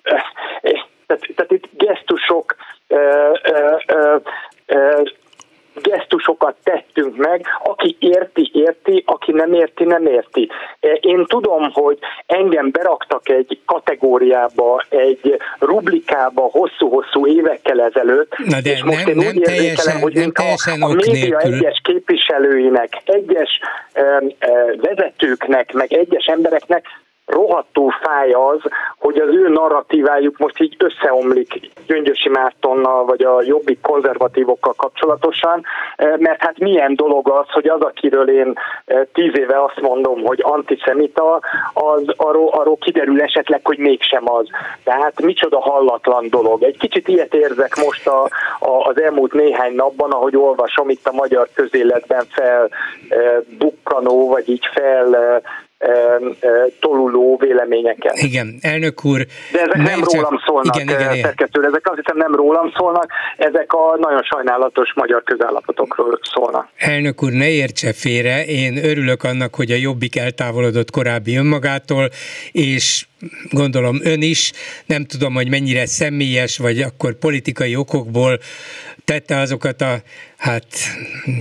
tehát, tehát itt gesztusok ö, ö, ö, ö, gesztusokat tettünk meg, aki érti, érti, aki nem érti, nem érti. Én tudom, hogy engem beraktak egy kategóriába, egy rublikába hosszú-hosszú évekkel ezelőtt, Na de és most nem, én nem úgy teljesen, hogy nem teljesen a, a média nélkül. egyes képviselőinek, egyes ö, ö, vezetőknek, meg egyes embereknek rohadtul fáj az, hogy az ő narratívájuk most így összeomlik Gyöngyösi Mártonnal, vagy a jobbik konzervatívokkal kapcsolatosan, eh, mert hát milyen dolog az, hogy az, akiről én eh, tíz éve azt mondom, hogy antiszemita, az arról, arról kiderül esetleg, hogy mégsem az. Tehát micsoda hallatlan dolog. Egy kicsit ilyet érzek most a, a, az elmúlt néhány napban, ahogy olvasom itt a magyar közéletben fel eh, vagy így fel toluló véleményeket. Igen, elnök úr. De ezek nem, nem rólam szólnak, igen, igen, igen. szerkesztő, ezek azt hiszem nem rólam szólnak, ezek a nagyon sajnálatos magyar közállapotokról szólnak. Elnök úr, ne értse félre, én örülök annak, hogy a Jobbik eltávolodott korábbi önmagától, és gondolom ön is, nem tudom, hogy mennyire személyes, vagy akkor politikai okokból tette azokat a hát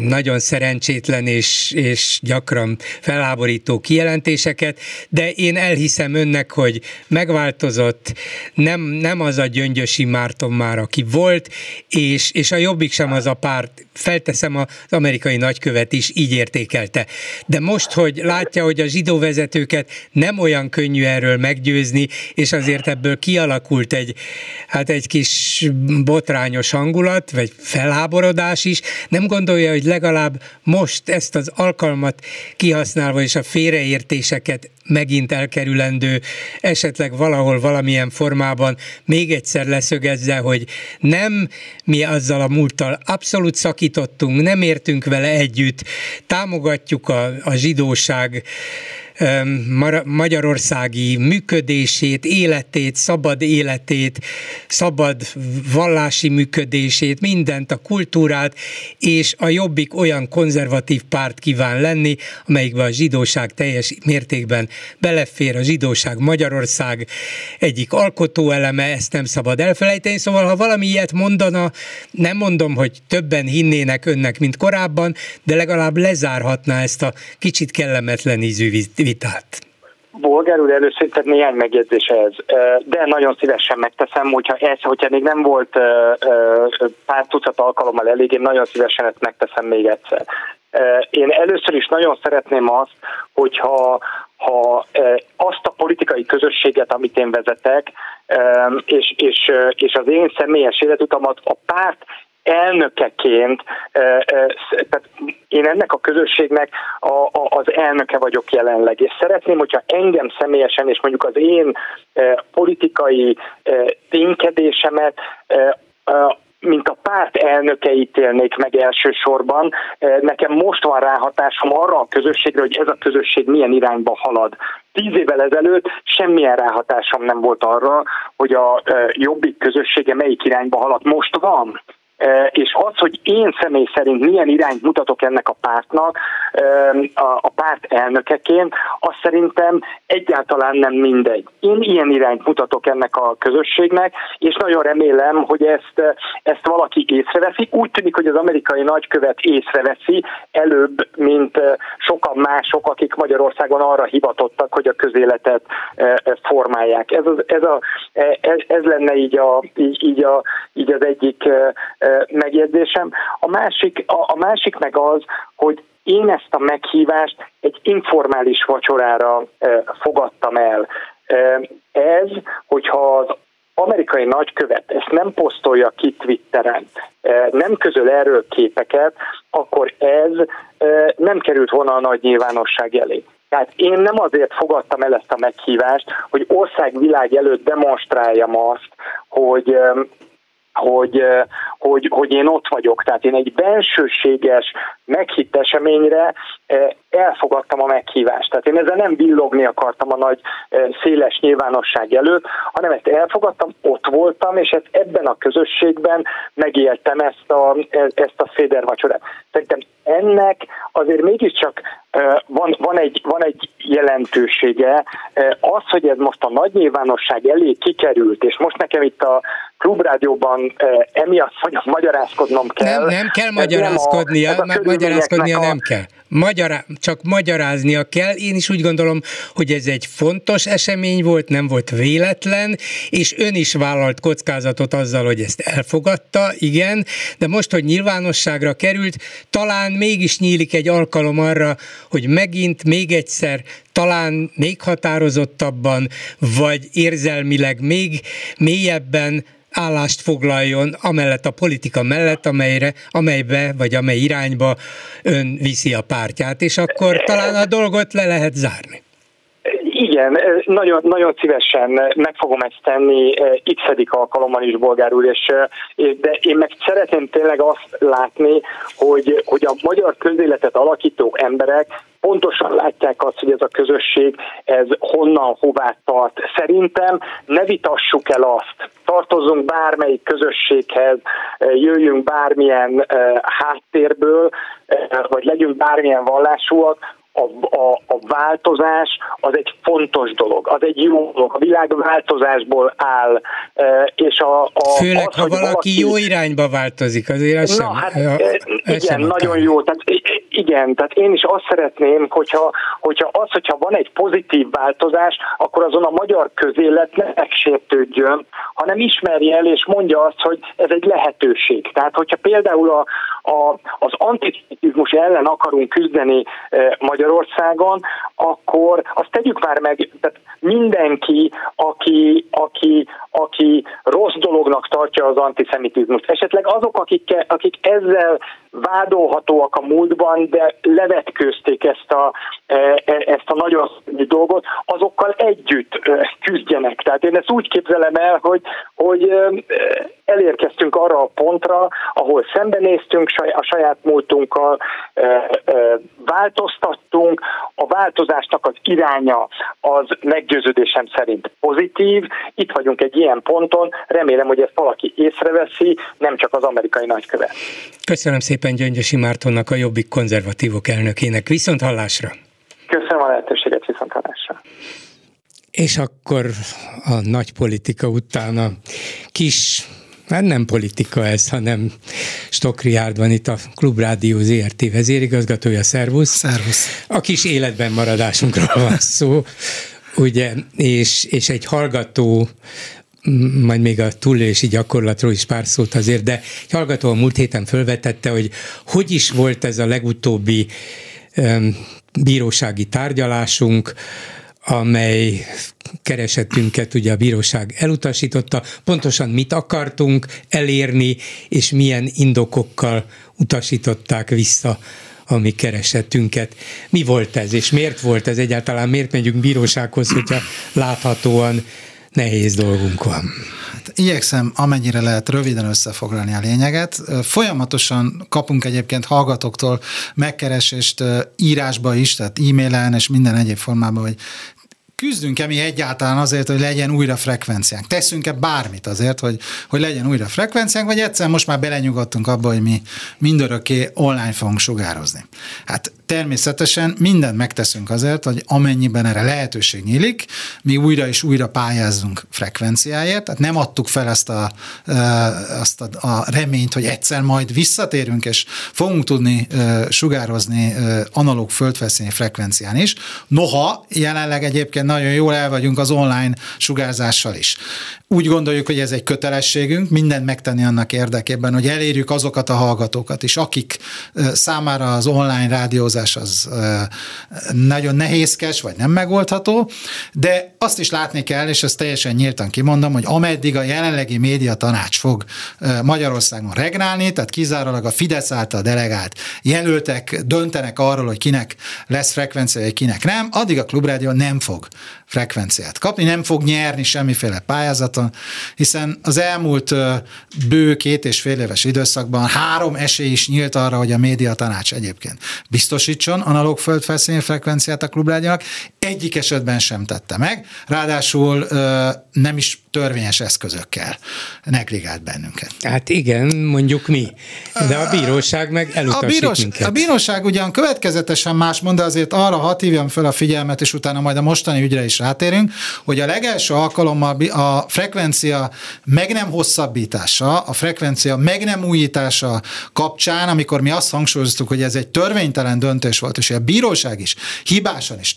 nagyon szerencsétlen és, és gyakran felháborító kijelentéseket, de én elhiszem önnek, hogy megváltozott, nem, nem az a gyöngyösi Márton már, aki volt, és, és a Jobbik sem az a párt, felteszem az amerikai nagykövet is így értékelte. De most, hogy látja, hogy a zsidó vezetőket nem olyan könnyű erről meggyőzni, és azért ebből kialakult egy, hát egy kis botrányos hangulat, vagy felháborodás is, nem gondolja, hogy legalább most ezt az alkalmat kihasználva és a félreértéseket megint elkerülendő, esetleg valahol valamilyen formában még egyszer leszögezze, hogy nem mi azzal a múlttal abszolút szakítottunk, nem értünk vele együtt, támogatjuk a, a zsidóság magyarországi működését, életét, szabad életét, szabad vallási működését, mindent, a kultúrát, és a Jobbik olyan konzervatív párt kíván lenni, amelyikben a zsidóság teljes mértékben belefér, a zsidóság Magyarország egyik alkotóeleme, ezt nem szabad elfelejteni, szóval ha valami ilyet mondana, nem mondom, hogy többen hinnének önnek, mint korábban, de legalább lezárhatná ezt a kicsit kellemetlen ízű vitát. Bolgár úr, először tehát néhány megjegyzés ez, de nagyon szívesen megteszem, hogyha ez, hogyha még nem volt pár tucat alkalommal elég, én nagyon szívesen ezt megteszem még egyszer. Én először is nagyon szeretném azt, hogyha ha azt a politikai közösséget, amit én vezetek, és, és, és az én személyes életutamat a párt elnökeként, tehát én ennek a közösségnek a, a, az elnöke vagyok jelenleg, és szeretném, hogyha engem személyesen, és mondjuk az én politikai ténykedésemet mint a párt elnöke ítélnék meg elsősorban. Nekem most van ráhatásom arra a közösségre, hogy ez a közösség milyen irányba halad. Tíz évvel ezelőtt semmilyen ráhatásom nem volt arra, hogy a jobbik közössége melyik irányba halad. Most van és az, hogy én személy szerint milyen irányt mutatok ennek a pártnak, a párt elnökeként, azt szerintem egyáltalán nem mindegy. Én ilyen irányt mutatok ennek a közösségnek, és nagyon remélem, hogy ezt, ezt valaki észreveszi. Úgy tűnik, hogy az amerikai nagykövet észreveszi előbb, mint sokan mások, akik Magyarországon arra hivatottak, hogy a közéletet formálják. Ez, az, ez, a, ez, ez lenne így, a, így, így, a, így az egyik megjegyzésem. A másik, a, a másik meg az, hogy én ezt a meghívást egy informális vacsorára fogadtam el. Ez, hogyha az amerikai nagykövet ezt nem posztolja ki Twitteren, nem közöl erről képeket, akkor ez nem került volna a nagy nyilvánosság elé. Tehát én nem azért fogadtam el ezt a meghívást, hogy országvilág előtt demonstráljam azt, hogy hogy, hogy, hogy én ott vagyok. Tehát én egy bensőséges, meghitt eseményre elfogadtam a meghívást. Tehát én ezzel nem villogni akartam a nagy széles nyilvánosság előtt, hanem ezt elfogadtam, ott voltam, és ezt ebben a közösségben megéltem ezt a, ezt a szédervacsorát. Szerintem ennek azért mégiscsak van, van, egy, van egy jelentősége. Az, hogy ez most a nagy nyilvánosság elé kikerült, és most nekem itt a klubrádióban emiatt magyarázkodnom kell. Nem, nem kell magyarázkodnia, nem a, magyarázkodnia a... nem kell. Magyará, csak magyaráznia kell. Én is úgy gondolom, hogy ez egy fontos esemény volt, nem volt véletlen, és ön is vállalt kockázatot azzal, hogy ezt elfogadta, igen, de most, hogy nyilvánosságra került, talán mégis nyílik egy alkalom arra, hogy megint, még egyszer, talán még határozottabban, vagy érzelmileg még mélyebben állást foglaljon amellett a politika mellett, amelyre, amelybe vagy amely irányba ön viszi a pártját, és akkor talán a dolgot le lehet zárni. Igen, nagyon, nagyon szívesen meg fogom ezt tenni x alkalommal is, bolgár úr, és, de én meg szeretném tényleg azt látni, hogy, hogy a magyar közéletet alakító emberek pontosan látják azt, hogy ez a közösség ez honnan, hová tart. Szerintem ne vitassuk el azt, tartozunk bármelyik közösséghez, jöjjünk bármilyen háttérből, vagy legyünk bármilyen vallásúak, a, a, a változás az egy fontos dolog, az egy jó dolog, a világ változásból áll, e, és a... a Főleg, az, ha valaki, valaki jó irányba változik, azért az Na, sem, hát, ja, e, igen, sem nagyon jó, tehát igen, tehát én is azt szeretném, hogyha, hogyha az, hogyha van egy pozitív változás, akkor azon a magyar közélet ne megsértődjön, hanem ismerje el és mondja azt, hogy ez egy lehetőség. Tehát, hogyha például a, a, az antiszemitizmus ellen akarunk küzdeni e, Magyarországon, akkor azt tegyük már meg, tehát mindenki, aki, aki, aki rossz dolognak tartja az antiszemitizmust, esetleg azok, akik, akik ezzel vádolhatóak a múltban, de levetkőzték ezt a, e, e, ezt a nagyon dolgot, azokkal együtt e, küzdjenek. Tehát én ezt úgy képzelem el, hogy, hogy elérkeztünk arra a pontra, ahol szembenéztünk a saját múltunkkal, változtattunk, a változásnak az iránya az meggyőződésem szerint pozitív. Itt vagyunk egy ilyen ponton, remélem, hogy ezt valaki észreveszi, nem csak az amerikai nagykövet. Köszönöm szépen Gyöngyösi Mártonnak, a Jobbik konzervatívok elnökének. Viszont hallásra! Köszönöm a lehetőséget, viszont hallásra! És akkor a nagy politika után a kis hát nem politika ez, hanem Stokriárd van itt a Klubrádió ZRT vezérigazgatója, szervusz. Szervusz. A kis életben maradásunkról van szó, ugye, és, és egy hallgató majd még a túlélési gyakorlatról is pár szót azért, de egy hallgató a múlt héten felvetette, hogy hogy is volt ez a legutóbbi um, bírósági tárgyalásunk, amely keresetünket ugye a bíróság elutasította, pontosan mit akartunk elérni, és milyen indokokkal utasították vissza a mi keresetünket. Mi volt ez, és miért volt ez egyáltalán, miért megyünk bírósághoz, hogyha láthatóan nehéz dolgunk van? Hát, igyekszem amennyire lehet röviden összefoglalni a lényeget. Folyamatosan kapunk egyébként hallgatóktól megkeresést írásba is, tehát e-mailen és minden egyéb formában, hogy küzdünk-e mi egyáltalán azért, hogy legyen újra frekvenciánk? Teszünk-e bármit azért, hogy, hogy legyen újra frekvenciánk, vagy egyszer most már belenyugodtunk abba, hogy mi mindörökké online fogunk sugározni? Hát természetesen mindent megteszünk azért, hogy amennyiben erre lehetőség nyílik, mi újra és újra pályázzunk frekvenciáért, tehát nem adtuk fel ezt a, azt a, a reményt, hogy egyszer majd visszatérünk, és fogunk tudni sugározni analóg földfelszíni frekvencián is. Noha jelenleg egyébként nagyon jól el vagyunk az online sugárzással is. Úgy gondoljuk, hogy ez egy kötelességünk, mindent megtenni annak érdekében, hogy elérjük azokat a hallgatókat is, akik számára az online rádiózás az nagyon nehézkes, vagy nem megoldható, de azt is látni kell, és ezt teljesen nyíltan kimondom, hogy ameddig a jelenlegi média tanács fog Magyarországon regnálni, tehát kizárólag a Fidesz által delegált jelöltek döntenek arról, hogy kinek lesz frekvencia, kinek nem, addig a klubrádió nem fog frekvenciát kapni, nem fog nyerni semmiféle pályázaton, hiszen az elmúlt bő két és fél éves időszakban három esély is nyílt arra, hogy a média tanács egyébként biztosítson analóg földfelszíni frekvenciát a klubrádiónak, egyik esetben sem tette meg, ráadásul nem is törvényes eszközökkel negligált bennünket. Hát igen, mondjuk mi, de a bíróság meg elutasít a bírós, minket. A bíróság ugyan következetesen más mond, de azért arra hat hívjam fel a figyelmet, és utána majd a mostani ügyre is rátérünk, hogy a legelső alkalommal a frekvencia meg nem hosszabbítása, a frekvencia meg nem újítása kapcsán, amikor mi azt hangsúlyoztuk, hogy ez egy törvénytelen döntés volt, és a bíróság is hibásan és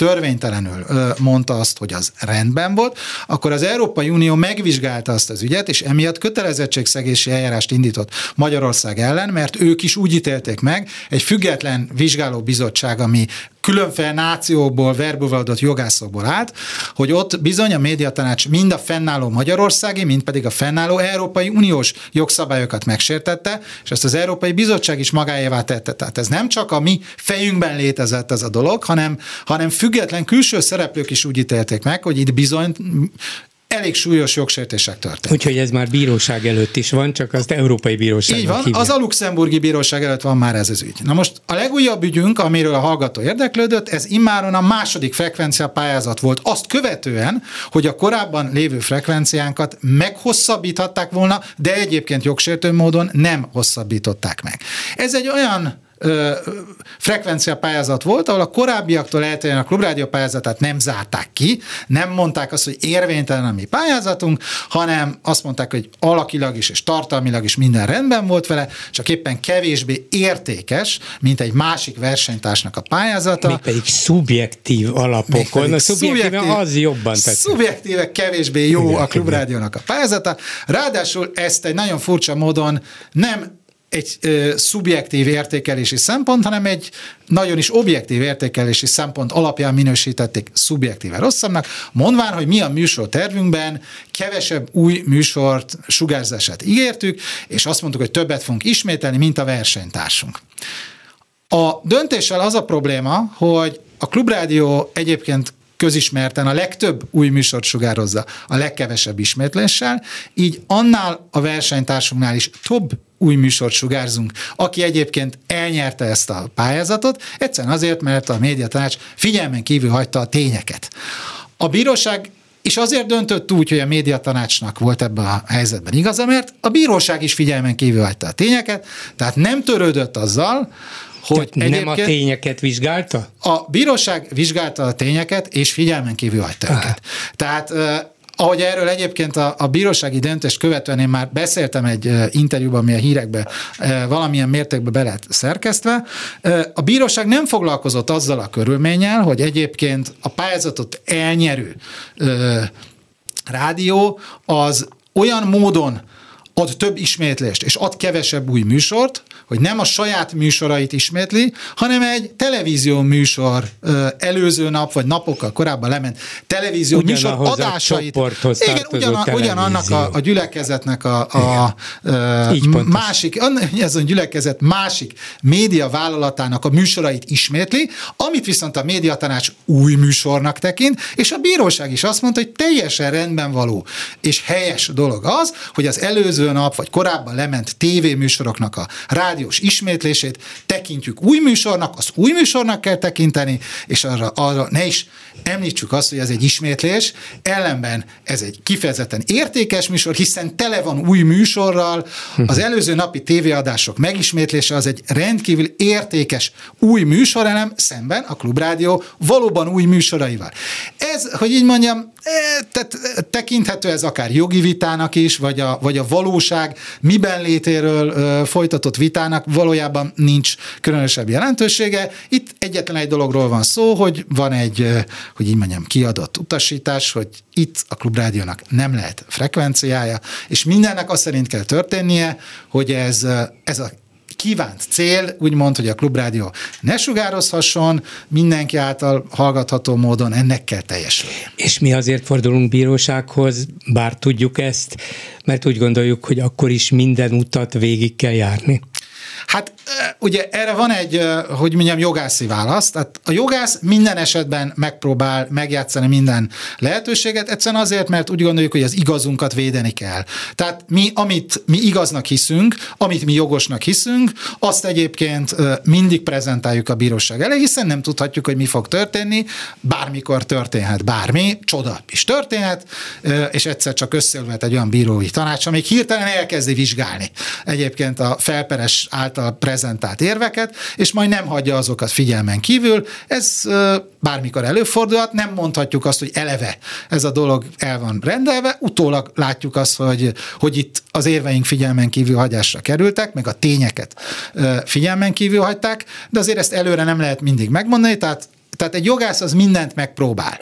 törvénytelenül mondta azt, hogy az rendben volt, akkor az Európai Unió megvizsgálta azt az ügyet, és emiatt kötelezettségszegési eljárást indított Magyarország ellen, mert ők is úgy ítélték meg, egy független vizsgálóbizottság, ami különféle nációból, verbuvaldott jogászokból állt, hogy ott bizony a médiatanács mind a fennálló magyarországi, mind pedig a fennálló Európai Uniós jogszabályokat megsértette, és ezt az Európai Bizottság is magáévá tette. Tehát ez nem csak a mi fejünkben létezett ez a dolog, hanem, hanem független külső szereplők is úgy ítélték meg, hogy itt bizony elég súlyos jogsértések történtek. Úgyhogy ez már bíróság előtt is van, csak az Európai Bíróság. Így van, hívja. az a luxemburgi bíróság előtt van már ez az ügy. Na most a legújabb ügyünk, amiről a hallgató érdeklődött, ez immáron a második frekvencia pályázat volt. Azt követően, hogy a korábban lévő frekvenciánkat meghosszabbíthatták volna, de egyébként jogsértő módon nem hosszabbították meg. Ez egy olyan frekvencia pályázat volt, ahol a korábbiaktól eltérően a klubrádió pályázatát nem zárták ki, nem mondták azt, hogy érvénytelen a mi pályázatunk, hanem azt mondták, hogy alakilag is és tartalmilag is minden rendben volt vele, csak éppen kevésbé értékes, mint egy másik versenytársnak a pályázata. Még pedig szubjektív alapokon. A szubjektív, az jobban tetszik. Szubjektíve kevésbé jó Igen, a klubrádiónak a pályázata. Ráadásul ezt egy nagyon furcsa módon nem egy ö, szubjektív értékelési szempont, hanem egy nagyon is objektív értékelési szempont alapján minősítették szubjektíve rosszabbnak, mondván, hogy mi a műsor tervünkben kevesebb új műsort sugárzását ígértük, és azt mondtuk, hogy többet fogunk ismételni, mint a versenytársunk. A döntéssel az a probléma, hogy a klubrádió egyébként közismerten a legtöbb új műsort sugározza a legkevesebb ismétléssel, így annál a versenytársunknál is több új műsort sugárzunk, aki egyébként elnyerte ezt a pályázatot, egyszerűen azért, mert a médiatanács figyelmen kívül hagyta a tényeket. A bíróság és azért döntött úgy, hogy a médiatanácsnak volt ebben a helyzetben igaza, mert a bíróság is figyelmen kívül hagyta a tényeket, tehát nem törődött azzal, hogy Tehát nem a tényeket vizsgálta? A bíróság vizsgálta a tényeket, és figyelmen kívül hagyta őket. Tehát ahogy erről egyébként a, a bírósági döntést követően én már beszéltem egy interjúban, ami a hírekbe valamilyen mértékben be lett szerkesztve, a bíróság nem foglalkozott azzal a körülménnyel, hogy egyébként a pályázatot elnyerő rádió az olyan módon ad több ismétlést, és ad kevesebb új műsort, hogy nem a saját műsorait ismétli, hanem egy televízió műsor előző nap, vagy napokkal korábban lement televízió műsor adásait. Igen, ugyan, ugyanannak a, a gyülekezetnek a, a, a másik, ez a gyülekezet másik média vállalatának a műsorait ismétli, amit viszont a médiatanács új műsornak tekint, és a bíróság is azt mondta, hogy teljesen rendben való. És helyes dolog az, hogy az előző nap vagy korábban lement tévéműsoroknak a rádiós ismétlését tekintjük új műsornak, az új műsornak kell tekinteni, és arra, arra ne is említsük azt, hogy ez egy ismétlés, ellenben ez egy kifejezetten értékes műsor, hiszen tele van új műsorral, az előző napi tévéadások megismétlése az egy rendkívül értékes új műsorelem szemben a Klubrádió valóban új műsoraival. Ez, hogy így mondjam, tehát tekinthető ez akár jogi vitának is, vagy a, vagy a valóság miben létéről folytatott vitának valójában nincs különösebb jelentősége. Itt egyetlen egy dologról van szó, hogy van egy, hogy így mondjam, kiadott utasítás, hogy itt a Klubrádiónak nem lehet frekvenciája, és mindennek azt szerint kell történnie, hogy ez, ez a kívánt cél, úgymond, hogy a klubrádió ne sugározhasson, mindenki által hallgatható módon ennek kell teljesülni. És mi azért fordulunk bírósághoz, bár tudjuk ezt, mert úgy gondoljuk, hogy akkor is minden utat végig kell járni. Hát ugye erre van egy, hogy mondjam, jogászi válasz. Tehát a jogász minden esetben megpróbál megjátszani minden lehetőséget, egyszerűen azért, mert úgy gondoljuk, hogy az igazunkat védeni kell. Tehát mi, amit mi igaznak hiszünk, amit mi jogosnak hiszünk, azt egyébként mindig prezentáljuk a bíróság elé, hiszen nem tudhatjuk, hogy mi fog történni, bármikor történhet bármi, csoda is történhet, és egyszer csak összeülhet egy olyan bírói tanács, amelyik hirtelen elkezdi vizsgálni egyébként a felperes által prezentált érveket, és majd nem hagyja azokat figyelmen kívül. Ez bármikor előfordulhat, nem mondhatjuk azt, hogy eleve ez a dolog el van rendelve, utólag látjuk azt, hogy, hogy itt az érveink figyelmen kívül hagyásra kerültek, meg a tényeket figyelmen kívül hagyták, de azért ezt előre nem lehet mindig megmondani, tehát tehát egy jogász az mindent megpróbál,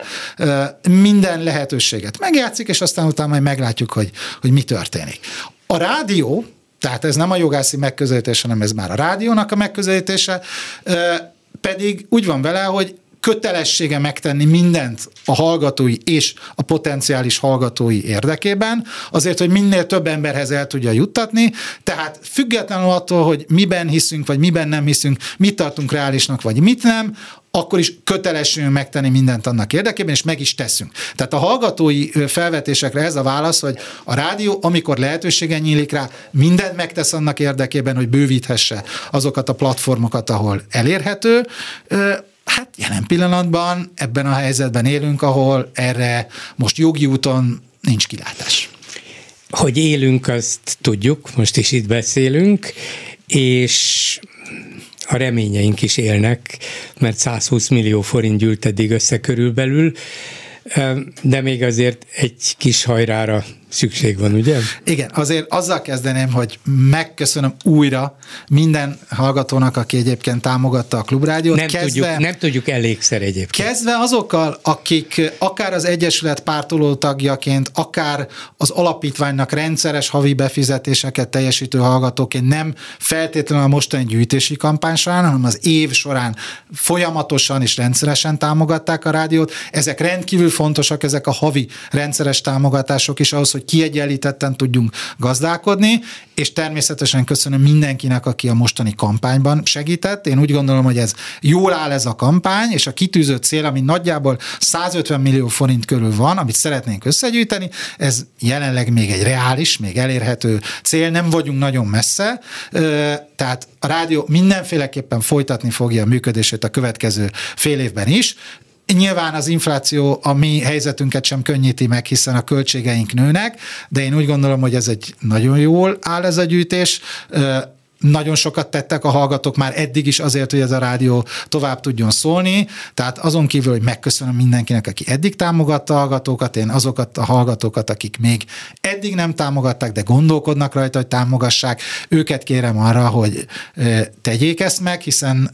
minden lehetőséget megjátszik, és aztán utána majd meglátjuk, hogy, hogy mi történik. A rádió, tehát ez nem a jogászi megközelítés, hanem ez már a rádiónak a megközelítése, pedig úgy van vele, hogy kötelessége megtenni mindent a hallgatói és a potenciális hallgatói érdekében, azért, hogy minél több emberhez el tudja juttatni, tehát függetlenül attól, hogy miben hiszünk, vagy miben nem hiszünk, mit tartunk reálisnak, vagy mit nem, akkor is kötelességünk megtenni mindent annak érdekében, és meg is teszünk. Tehát a hallgatói felvetésekre ez a válasz, hogy a rádió, amikor lehetősége nyílik rá, mindent megtesz annak érdekében, hogy bővíthesse azokat a platformokat, ahol elérhető, Hát jelen pillanatban ebben a helyzetben élünk, ahol erre most jogi úton nincs kilátás. Hogy élünk, azt tudjuk, most is itt beszélünk, és a reményeink is élnek, mert 120 millió forint gyűlt eddig össze körülbelül, de még azért egy kis hajrára szükség van, ugye? Igen, azért azzal kezdeném, hogy megköszönöm újra minden hallgatónak, aki egyébként támogatta a Klubrádiót. Nem, kezdve, tudjuk, nem tudjuk elégszer egyébként. Kezdve azokkal, akik akár az Egyesület pártoló tagjaként, akár az alapítványnak rendszeres havi befizetéseket teljesítő hallgatóként nem feltétlenül a mostani gyűjtési kampány során, hanem az év során folyamatosan és rendszeresen támogatták a rádiót. Ezek rendkívül fontosak, ezek a havi rendszeres támogatások is ahhoz, hogy hogy kiegyenlítetten tudjunk gazdálkodni, és természetesen köszönöm mindenkinek, aki a mostani kampányban segített. Én úgy gondolom, hogy ez jól áll ez a kampány, és a kitűzött cél, ami nagyjából 150 millió forint körül van, amit szeretnénk összegyűjteni, ez jelenleg még egy reális, még elérhető cél, nem vagyunk nagyon messze, tehát a rádió mindenféleképpen folytatni fogja a működését a következő fél évben is. Nyilván az infláció a mi helyzetünket sem könnyíti meg, hiszen a költségeink nőnek, de én úgy gondolom, hogy ez egy nagyon jól áll ez a gyűjtés nagyon sokat tettek a hallgatók már eddig is azért, hogy ez a rádió tovább tudjon szólni. Tehát azon kívül, hogy megköszönöm mindenkinek, aki eddig támogatta a hallgatókat, én azokat a hallgatókat, akik még eddig nem támogatták, de gondolkodnak rajta, hogy támogassák, őket kérem arra, hogy tegyék ezt meg, hiszen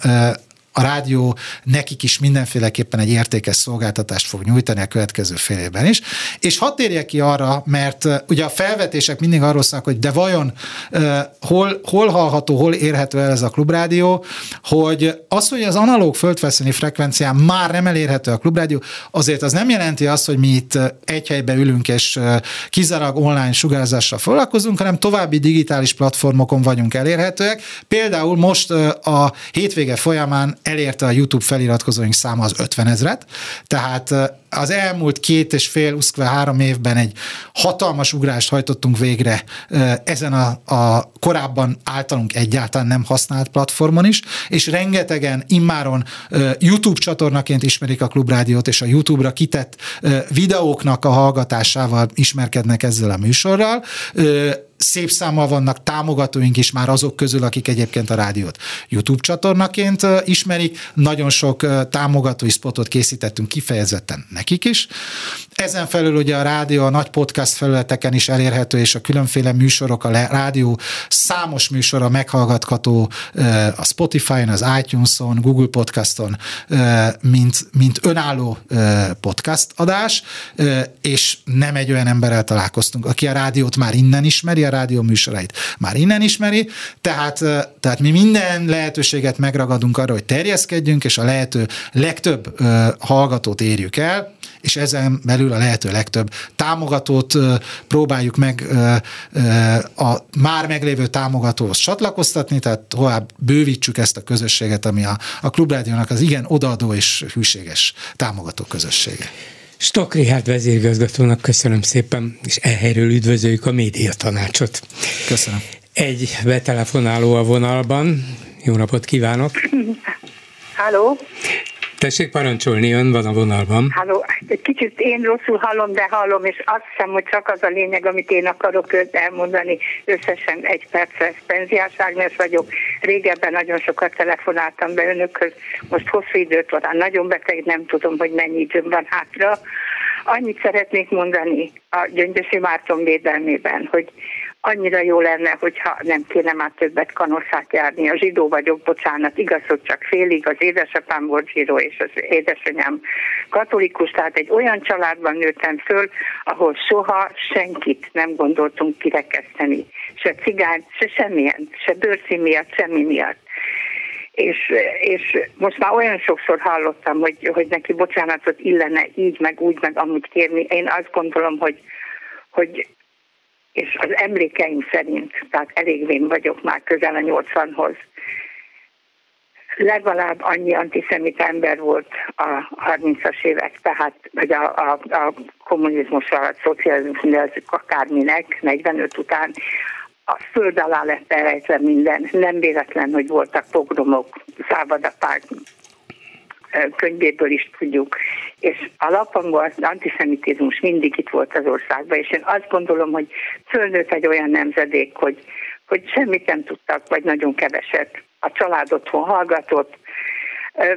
a rádió nekik is mindenféleképpen egy értékes szolgáltatást fog nyújtani a következő fél évben is. És hadd térjek ki arra, mert ugye a felvetések mindig arról szólnak, hogy de vajon uh, hol, hol hallható, hol érhető el ez a klubrádió, hogy az, hogy az analóg földfeszeni frekvencián már nem elérhető a klubrádió, azért az nem jelenti azt, hogy mi itt egy helybe ülünk és kizárólag online sugárzással foglalkozunk, hanem további digitális platformokon vagyunk elérhetőek. Például most a hétvége folyamán elérte a YouTube feliratkozóink száma az 50 ezret, tehát az elmúlt két és fél, uszkve három évben egy hatalmas ugrást hajtottunk végre ezen a, a korábban általunk egyáltalán nem használt platformon is, és rengetegen immáron YouTube csatornaként ismerik a Klubrádiót, és a YouTube-ra kitett videóknak a hallgatásával ismerkednek ezzel a műsorral szép számmal vannak támogatóink is már azok közül, akik egyébként a rádiót YouTube csatornaként ismerik. Nagyon sok támogatói spotot készítettünk kifejezetten nekik is. Ezen felül ugye a rádió a nagy podcast felületeken is elérhető, és a különféle műsorok, a rádió számos műsora meghallgatható a Spotify-on, az iTunes-on, Google Podcaston, mint, mint önálló podcast adás, és nem egy olyan emberrel találkoztunk, aki a rádiót már innen ismeri, a rádió műsorait már innen ismeri, tehát, tehát mi minden lehetőséget megragadunk arra, hogy terjeszkedjünk, és a lehető legtöbb hallgatót érjük el, és ezen belül a lehető legtöbb támogatót próbáljuk meg a már meglévő támogatóhoz csatlakoztatni, tehát tovább bővítsük ezt a közösséget, ami a, a Klubrádiónak az igen odaadó és hűséges támogató közössége. Stok Richard vezérigazgatónak köszönöm szépen, és ehelyről üdvözöljük a média tanácsot. Köszönöm. Egy betelefonáló a vonalban. Jó napot kívánok! Halló! Tessék parancsolni, ön van a vonalban. Halló, egy kicsit én rosszul hallom, de hallom, és azt hiszem, hogy csak az a lényeg, amit én akarok elmondani. Összesen egy perces penziás Ágnes vagyok. Régebben nagyon sokat telefonáltam be önökhöz, most hosszú időt van, nagyon beteg, nem tudom, hogy mennyi időm van hátra. Annyit szeretnék mondani a Gyöngyösi Márton védelmében, hogy annyira jó lenne, hogyha nem kéne már többet kanosszát járni. A zsidó vagyok, bocsánat, igaz, hogy csak félig, az édesapám volt zsidó, és az édesanyám katolikus, tehát egy olyan családban nőttem föl, ahol soha senkit nem gondoltunk kirekeszteni. Se cigány, se semmilyen, se bőrci miatt, semmi miatt és, és most már olyan sokszor hallottam, hogy, hogy neki bocsánatot illene így, meg úgy, meg amit kérni. Én azt gondolom, hogy, hogy és az emlékeim szerint, tehát elég vén vagyok már közel a 80-hoz, legalább annyi antiszemita ember volt a 30-as évek, tehát vagy a, a, a kommunizmus, a szocializmus, akárminek, 45 után, a föld alá lett elrejtve minden. Nem véletlen, hogy voltak pogromok, szávadapák, könyvéből is tudjuk. És alapangban az antiszemitizmus mindig itt volt az országban, és én azt gondolom, hogy fölnőtt egy olyan nemzedék, hogy, hogy semmit nem tudtak, vagy nagyon keveset. A család otthon hallgatott,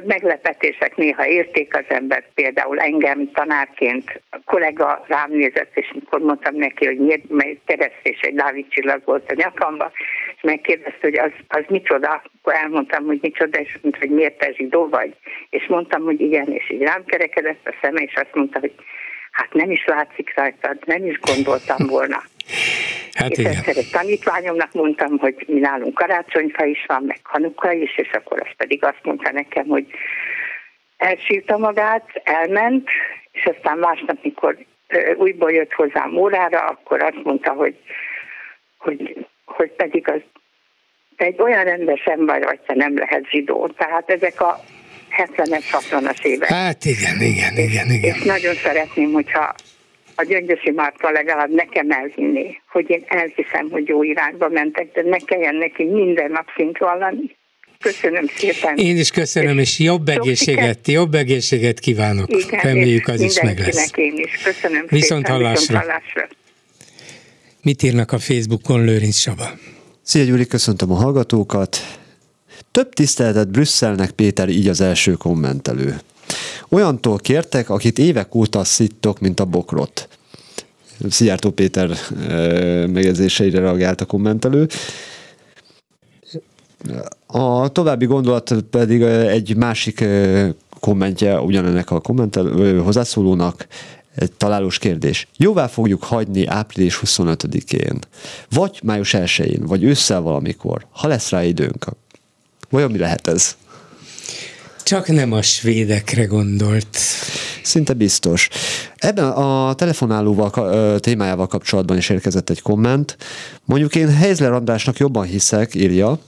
meglepetések néha érték az embert, például engem tanárként a kollega rám nézett, és mikor mondtam neki, hogy miért, mert keresztés egy Dávid csillag volt a nyakamba, és megkérdezte, hogy az, az micsoda, akkor elmondtam, hogy micsoda, és mondta, hogy miért te zsidó vagy, és mondtam, hogy igen, és így rám kerekedett a szeme, és azt mondta, hogy hát nem is látszik rajtad, nem is gondoltam volna. Hát és igen. egyszer egy tanítványomnak mondtam, hogy mi nálunk karácsonyfa is van, meg hanuka is, és akkor azt pedig azt mondta nekem, hogy elsírta magát, elment, és aztán másnap, mikor újból jött hozzám órára, akkor azt mondta, hogy, hogy, hogy pedig az te egy olyan rendes ember vagy, te nem lehet zsidó. Tehát ezek a 70-es, 60-as évek. Hát igen, igen, igen, igen. És nagyon szeretném, hogyha a Gyöngyösi Márta legalább nekem elhinni, hogy én elhiszem, hogy jó irányba mentek, de ne kelljen neki minden nap szint vallani. Köszönöm szépen. Én is köszönöm, és jobb egészséget, jobb egészséget kívánok. Igen, Reméljük az is meg lesz. én is. Köszönöm Viszont szépen. hallásra. Viszont hallásra. Mit írnak a Facebookon Lőrinc Saba? Szia Gyuri, köszöntöm a hallgatókat. Több tiszteletet Brüsszelnek, Péter, így az első kommentelő. Olyantól kértek, akit évek óta szittok, mint a bokrot. Szijjártó Péter megjegyzéseire reagált a kommentelő. A további gondolat pedig egy másik kommentje ugyanennek a kommentel, hozzászólónak, egy találós kérdés. Jóvá fogjuk hagyni április 25-én, vagy május 1-én, vagy ősszel valamikor, ha lesz rá időnk. Vajon mi lehet ez? Csak nem a svédekre gondolt. Szinte biztos. Ebben a telefonálóval témájával kapcsolatban is érkezett egy komment. Mondjuk én Heizler Andrásnak jobban hiszek, írja,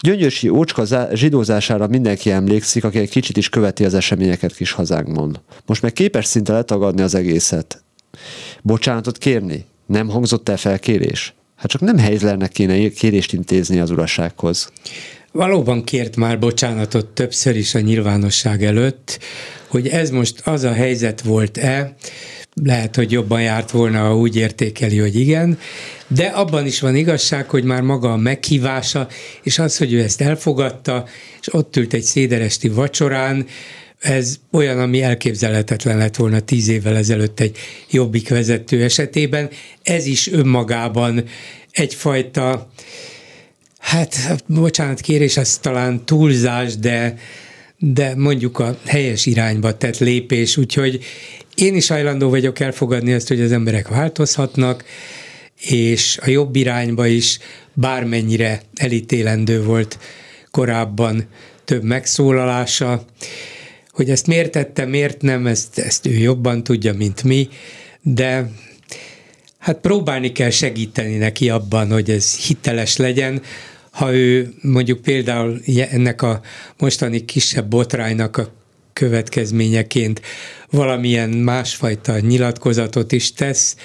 Gyöngyösi ócska zsidózására mindenki emlékszik, aki egy kicsit is követi az eseményeket kis hazánkban. Most meg képes szinte letagadni az egészet. Bocsánatot kérni? Nem hangzott el felkérés? Hát csak nem Heizlernek kéne kérést intézni az urasághoz. Valóban kért már bocsánatot többször is a nyilvánosság előtt, hogy ez most az a helyzet volt-e, lehet, hogy jobban járt volna, ha úgy értékeli, hogy igen, de abban is van igazság, hogy már maga a meghívása, és az, hogy ő ezt elfogadta, és ott ült egy széderesti vacsorán, ez olyan, ami elképzelhetetlen lett volna tíz évvel ezelőtt egy jobbik vezető esetében. Ez is önmagában egyfajta, hát bocsánat kérés, az talán túlzás, de, de mondjuk a helyes irányba tett lépés, úgyhogy én is hajlandó vagyok elfogadni azt, hogy az emberek változhatnak, és a jobb irányba is bármennyire elítélendő volt korábban több megszólalása. Hogy ezt miért tette, miért nem, ezt, ezt ő jobban tudja, mint mi, de hát próbálni kell segíteni neki abban, hogy ez hiteles legyen, ha ő mondjuk például ennek a mostani kisebb botránynak a következményeként valamilyen másfajta nyilatkozatot is tesz,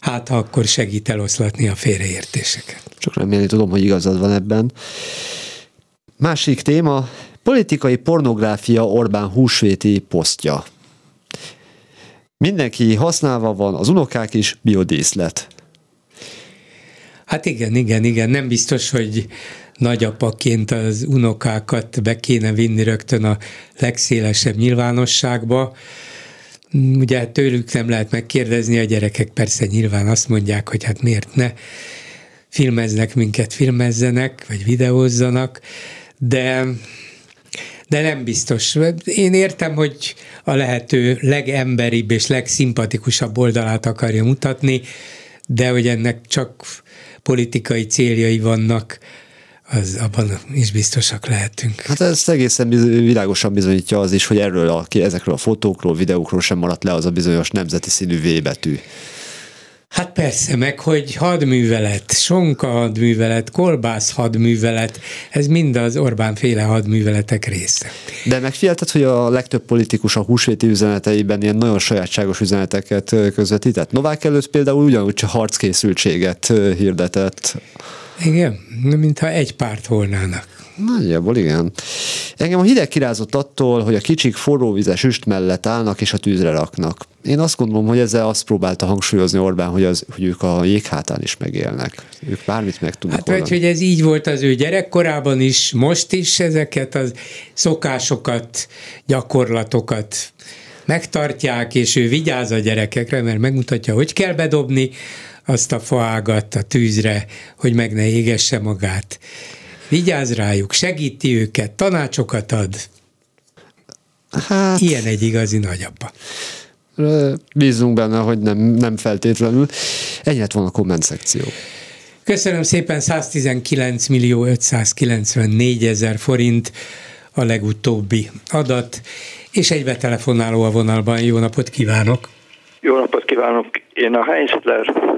hát akkor segít eloszlatni a félreértéseket. Csak remélni tudom, hogy igazad van ebben. Másik téma, politikai pornográfia Orbán húsvéti posztja. Mindenki használva van, az unokák is biodíszlet. Hát igen, igen, igen, nem biztos, hogy nagyapaként az unokákat be kéne vinni rögtön a legszélesebb nyilvánosságba. Ugye tőlük nem lehet megkérdezni, a gyerekek persze nyilván azt mondják, hogy hát miért ne filmeznek minket, filmezzenek, vagy videózzanak, de de nem biztos. Én értem, hogy a lehető legemberibb és legszimpatikusabb oldalát akarja mutatni, de hogy ennek csak politikai céljai vannak, az abban is biztosak lehetünk. Hát ez egészen világosan bizonyítja az is, hogy erről a, ezekről a fotókról, videókról sem maradt le az a bizonyos nemzeti színű V betű. Hát persze, meg hogy hadművelet, sonka hadművelet, kolbász hadművelet, ez mind az Orbán féle hadműveletek része. De megfigyelted, hogy a legtöbb politikus a húsvéti üzeneteiben ilyen nagyon sajátságos üzeneteket közvetített? Novák előtt például ugyanúgy harckészültséget hirdetett. Igen, mintha egy párt volnának. Nagyjából igen. Engem a hideg kirázott attól, hogy a kicsik forróvizes üst mellett állnak és a tűzre raknak. Én azt gondolom, hogy ezzel azt próbálta hangsúlyozni Orbán, hogy, az, hogy ők a jéghátán is megélnek. Ők bármit meg tudnak Hát vagy, hogy ez így volt az ő gyerekkorában is, most is ezeket a szokásokat, gyakorlatokat megtartják, és ő vigyáz a gyerekekre, mert megmutatja, hogy kell bedobni, azt a faágat a tűzre, hogy meg ne égesse magát. Vigyáz rájuk, segíti őket, tanácsokat ad. Hát... Ilyen egy igazi nagyapa. Bízunk benne, hogy nem, nem feltétlenül. Ennyi van a komment szekció. Köszönöm szépen, 119 millió 594 ezer forint a legutóbbi adat, és egy betelefonáló a vonalban. Jó napot kívánok! Jó napot kívánok! Én a Heinzler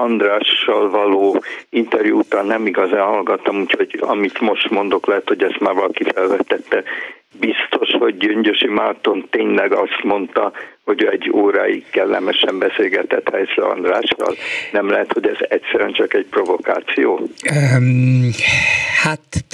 Andrással való interjú után nem igazán hallgattam, úgyhogy amit most mondok, lehet, hogy ezt már valaki felvetette. Biztos, hogy Gyöngyösi Márton tényleg azt mondta, hogy egy óráig kellemesen beszélgetett Heiszle Andrással. Nem lehet, hogy ez egyszerűen csak egy provokáció? Um, hát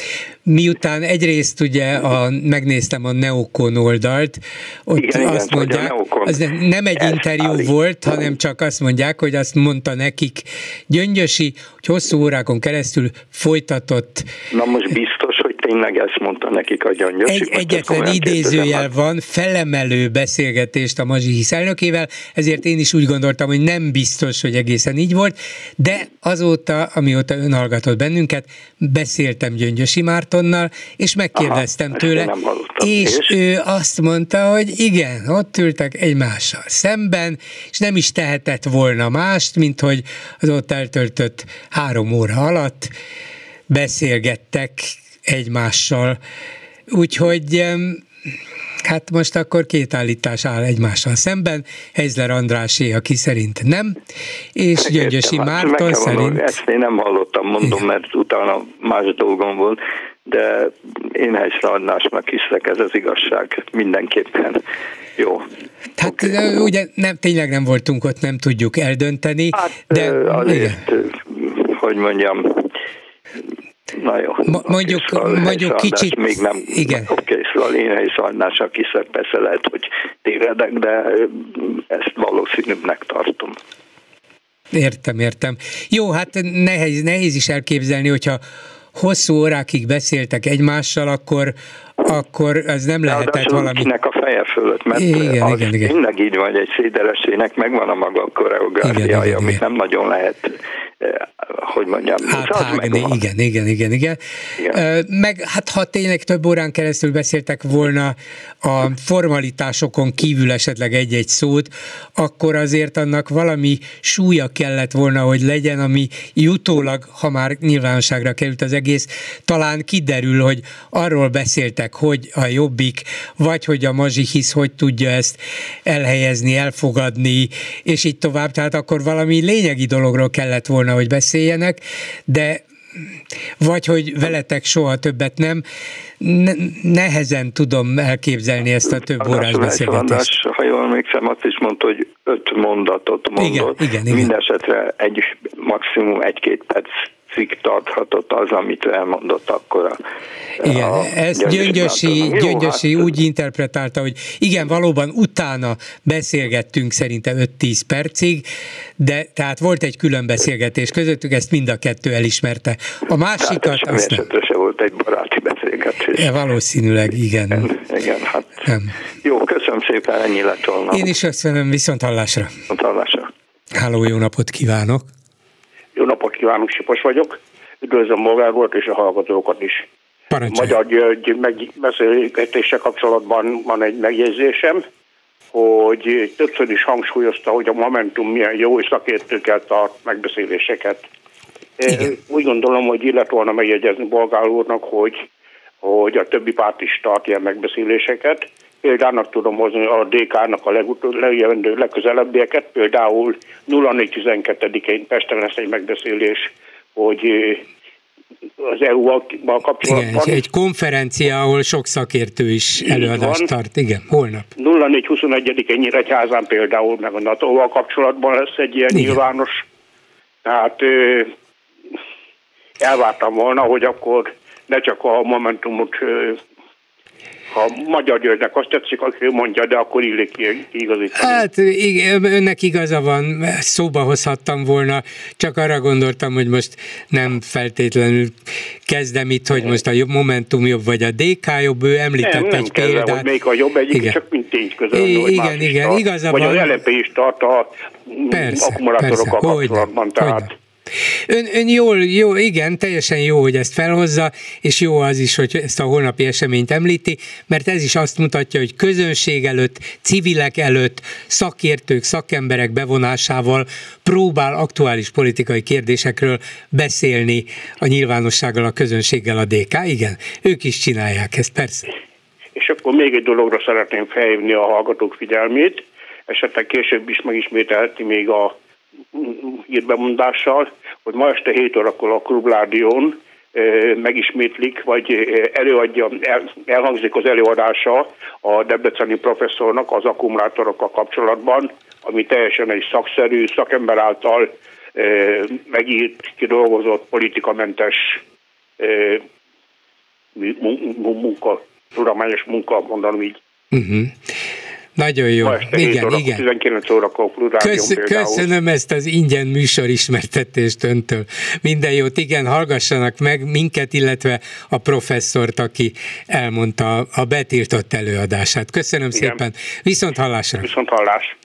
miután egyrészt ugye a, megnéztem a Neokon oldalt, ott igen, azt igen, mondják, az nem egy interjú állít. volt, hanem csak azt mondják, hogy azt mondta nekik Gyöngyösi, hogy hosszú órákon keresztül folytatott. Na most biztos, tényleg ezt mondta nekik a gyöngyös. Egy, egyetlen idézőjel van, felemelő beszélgetést a Mazsihisz elnökével, ezért én is úgy gondoltam, hogy nem biztos, hogy egészen így volt, de azóta, amióta ön hallgatott bennünket, beszéltem Gyöngyösi Mártonnal, és megkérdeztem Aha, tőle, és, és ő azt mondta, hogy igen, ott ültek egymással szemben, és nem is tehetett volna mást, mint hogy az ott eltöltött három óra alatt beszélgettek egymással. Úgyhogy Hát most akkor két állítás áll egymással szemben, Heizler Andrásé, aki szerint nem, és Gyöngyösi Márton szerint... Ezt én nem hallottam, mondom, Igen. mert utána más dolgom volt, de én Heizler Andrásnak hiszek, ez az igazság mindenképpen. Jó. Tehát okay. ugye nem, tényleg nem voltunk ott, nem tudjuk eldönteni, hát, de... Azért, igen. hogy mondjam, Na jó. Ma, mondjuk, mondjuk kicsit... Még nem, igen. Oké, okay, szóval én is Annásnak hiszek, persze lehet, hogy tévedek, de ezt valószínűbbnek tartom. Értem, értem. Jó, hát nehéz, nehéz is elképzelni, hogyha hosszú órákig beszéltek egymással, akkor, akkor ez nem lehetett valami... a feje fölött, mert igen, az igen, igen. mindig így van, hogy egy széderesének megvan a maga koreográfiája, amit nem nagyon lehet hogy mondjam, áthágni, igen, igen, igen, igen, igen. Meg hát ha tényleg több órán keresztül beszéltek volna a formalitásokon kívül esetleg egy-egy szót, akkor azért annak valami súlya kellett volna, hogy legyen, ami jutólag, ha már nyilvánosságra került az egész, talán kiderül, hogy arról beszéltek, hogy a jobbik, vagy hogy a hisz hogy tudja ezt elhelyezni, elfogadni, és így tovább, tehát akkor valami lényegi dologról kellett volna, hogy beszéljenek, de vagy hogy veletek soha többet nem, nehezen tudom elképzelni ezt a több órás beszélgetést. ha jól emlékszem, azt is mondta, hogy öt mondatot mondott. Igen, igen, igen. Mindenesetre egy, maximum egy-két perc cikk tarthatott az, amit elmondott akkor a Igen, a ezt Gyöngyösi, Gyöngyösi hát, úgy interpretálta, hogy igen, valóban utána beszélgettünk szerinte 5-10 percig, de tehát volt egy külön beszélgetés közöttük, ezt mind a kettő elismerte. A másikat... Hát, azt nem. se volt egy baráti beszélgetés. Ja, valószínűleg, igen. Igen, igen hát. Nem. Jó, köszönöm szépen, ennyi lett volna. Én is köszönöm, viszont hallásra. Viszont hallásra. Háló, jó napot kívánok! Jó napot kívánok, Sipos vagyok. Üdvözlöm Bolgár és a hallgatókat is. Parancsolj. Magyar György megbeszélgetése kapcsolatban van egy megjegyzésem, hogy többször is hangsúlyozta, hogy a Momentum milyen jó és szakértőkkel tart megbeszéléseket. Igen. Úgy gondolom, hogy illet volna megjegyezni Bolgár úrnak, hogy, hogy a többi párt is tart ilyen megbeszéléseket. Példának tudom hozni a DK-nak a legjövendő legközelebbieket, például 0412-én Pesten lesz egy megbeszélés, hogy az EU-val kapcsolatban. Igen, egy konferencia, ahol sok szakértő is előadást van. tart. Igen, holnap. 04-21-én Nyíregyházán például, meg a NATO-val kapcsolatban lesz egy ilyen Igen. nyilvános. Tehát elvártam volna, hogy akkor ne csak a Momentumot ha Magyar Györgynek azt tetszik, aki ő mondja, de akkor illik igazítani. Hát igen, önnek igaza van, szóba hozhattam volna, csak arra gondoltam, hogy most nem feltétlenül kezdem itt, hogy most a jobb Momentum jobb, vagy a DK jobb, ő említett nem, nem egy kezdem, példát. Hogy még a jobb egyik, igen. csak mint tény közül. Igen, igen, tart. igaza vagy van. Vagy az LNP is tart a persze, akkumulátorokkal persze, kapcsolatban, tehát... Hogyne. Ön, ön jól, jó, igen, teljesen jó, hogy ezt felhozza, és jó az is, hogy ezt a holnapi eseményt említi, mert ez is azt mutatja, hogy közönség előtt, civilek előtt, szakértők, szakemberek bevonásával próbál aktuális politikai kérdésekről beszélni a nyilvánossággal, a közönséggel a DK. Igen, ők is csinálják ezt, persze. És akkor még egy dologra szeretném felhívni a hallgatók figyelmét, esetleg később is megismételheti még a hírbemondással, hogy ma este 7 órakor a Klubrádión megismétlik, vagy előadja, elhangzik az előadása a debreceni professzornak az akkumulátorokkal kapcsolatban, ami teljesen egy szakszerű, szakember által megírt, kidolgozott, politikamentes munka, tudományos munka, mondanom így. Uh-huh. Nagyon jó. Ma este igen, óra, igen. 19 órakor Kösz, Köszönöm ezt az ingyen műsor ismertetést öntől. Minden jót, igen, hallgassanak meg minket, illetve a professzort, aki elmondta a betiltott előadását. Köszönöm igen. szépen. Viszont hallásra. Viszont hallás.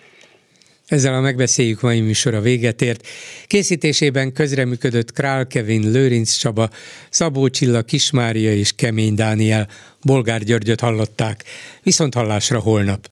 Ezzel a megbeszéljük mai műsora véget ért. Készítésében közreműködött Král Kevin, Lőrinc Csaba, Szabó Csilla, Kismária és Kemény Dániel. Bolgár Györgyöt hallották. Viszont hallásra holnap.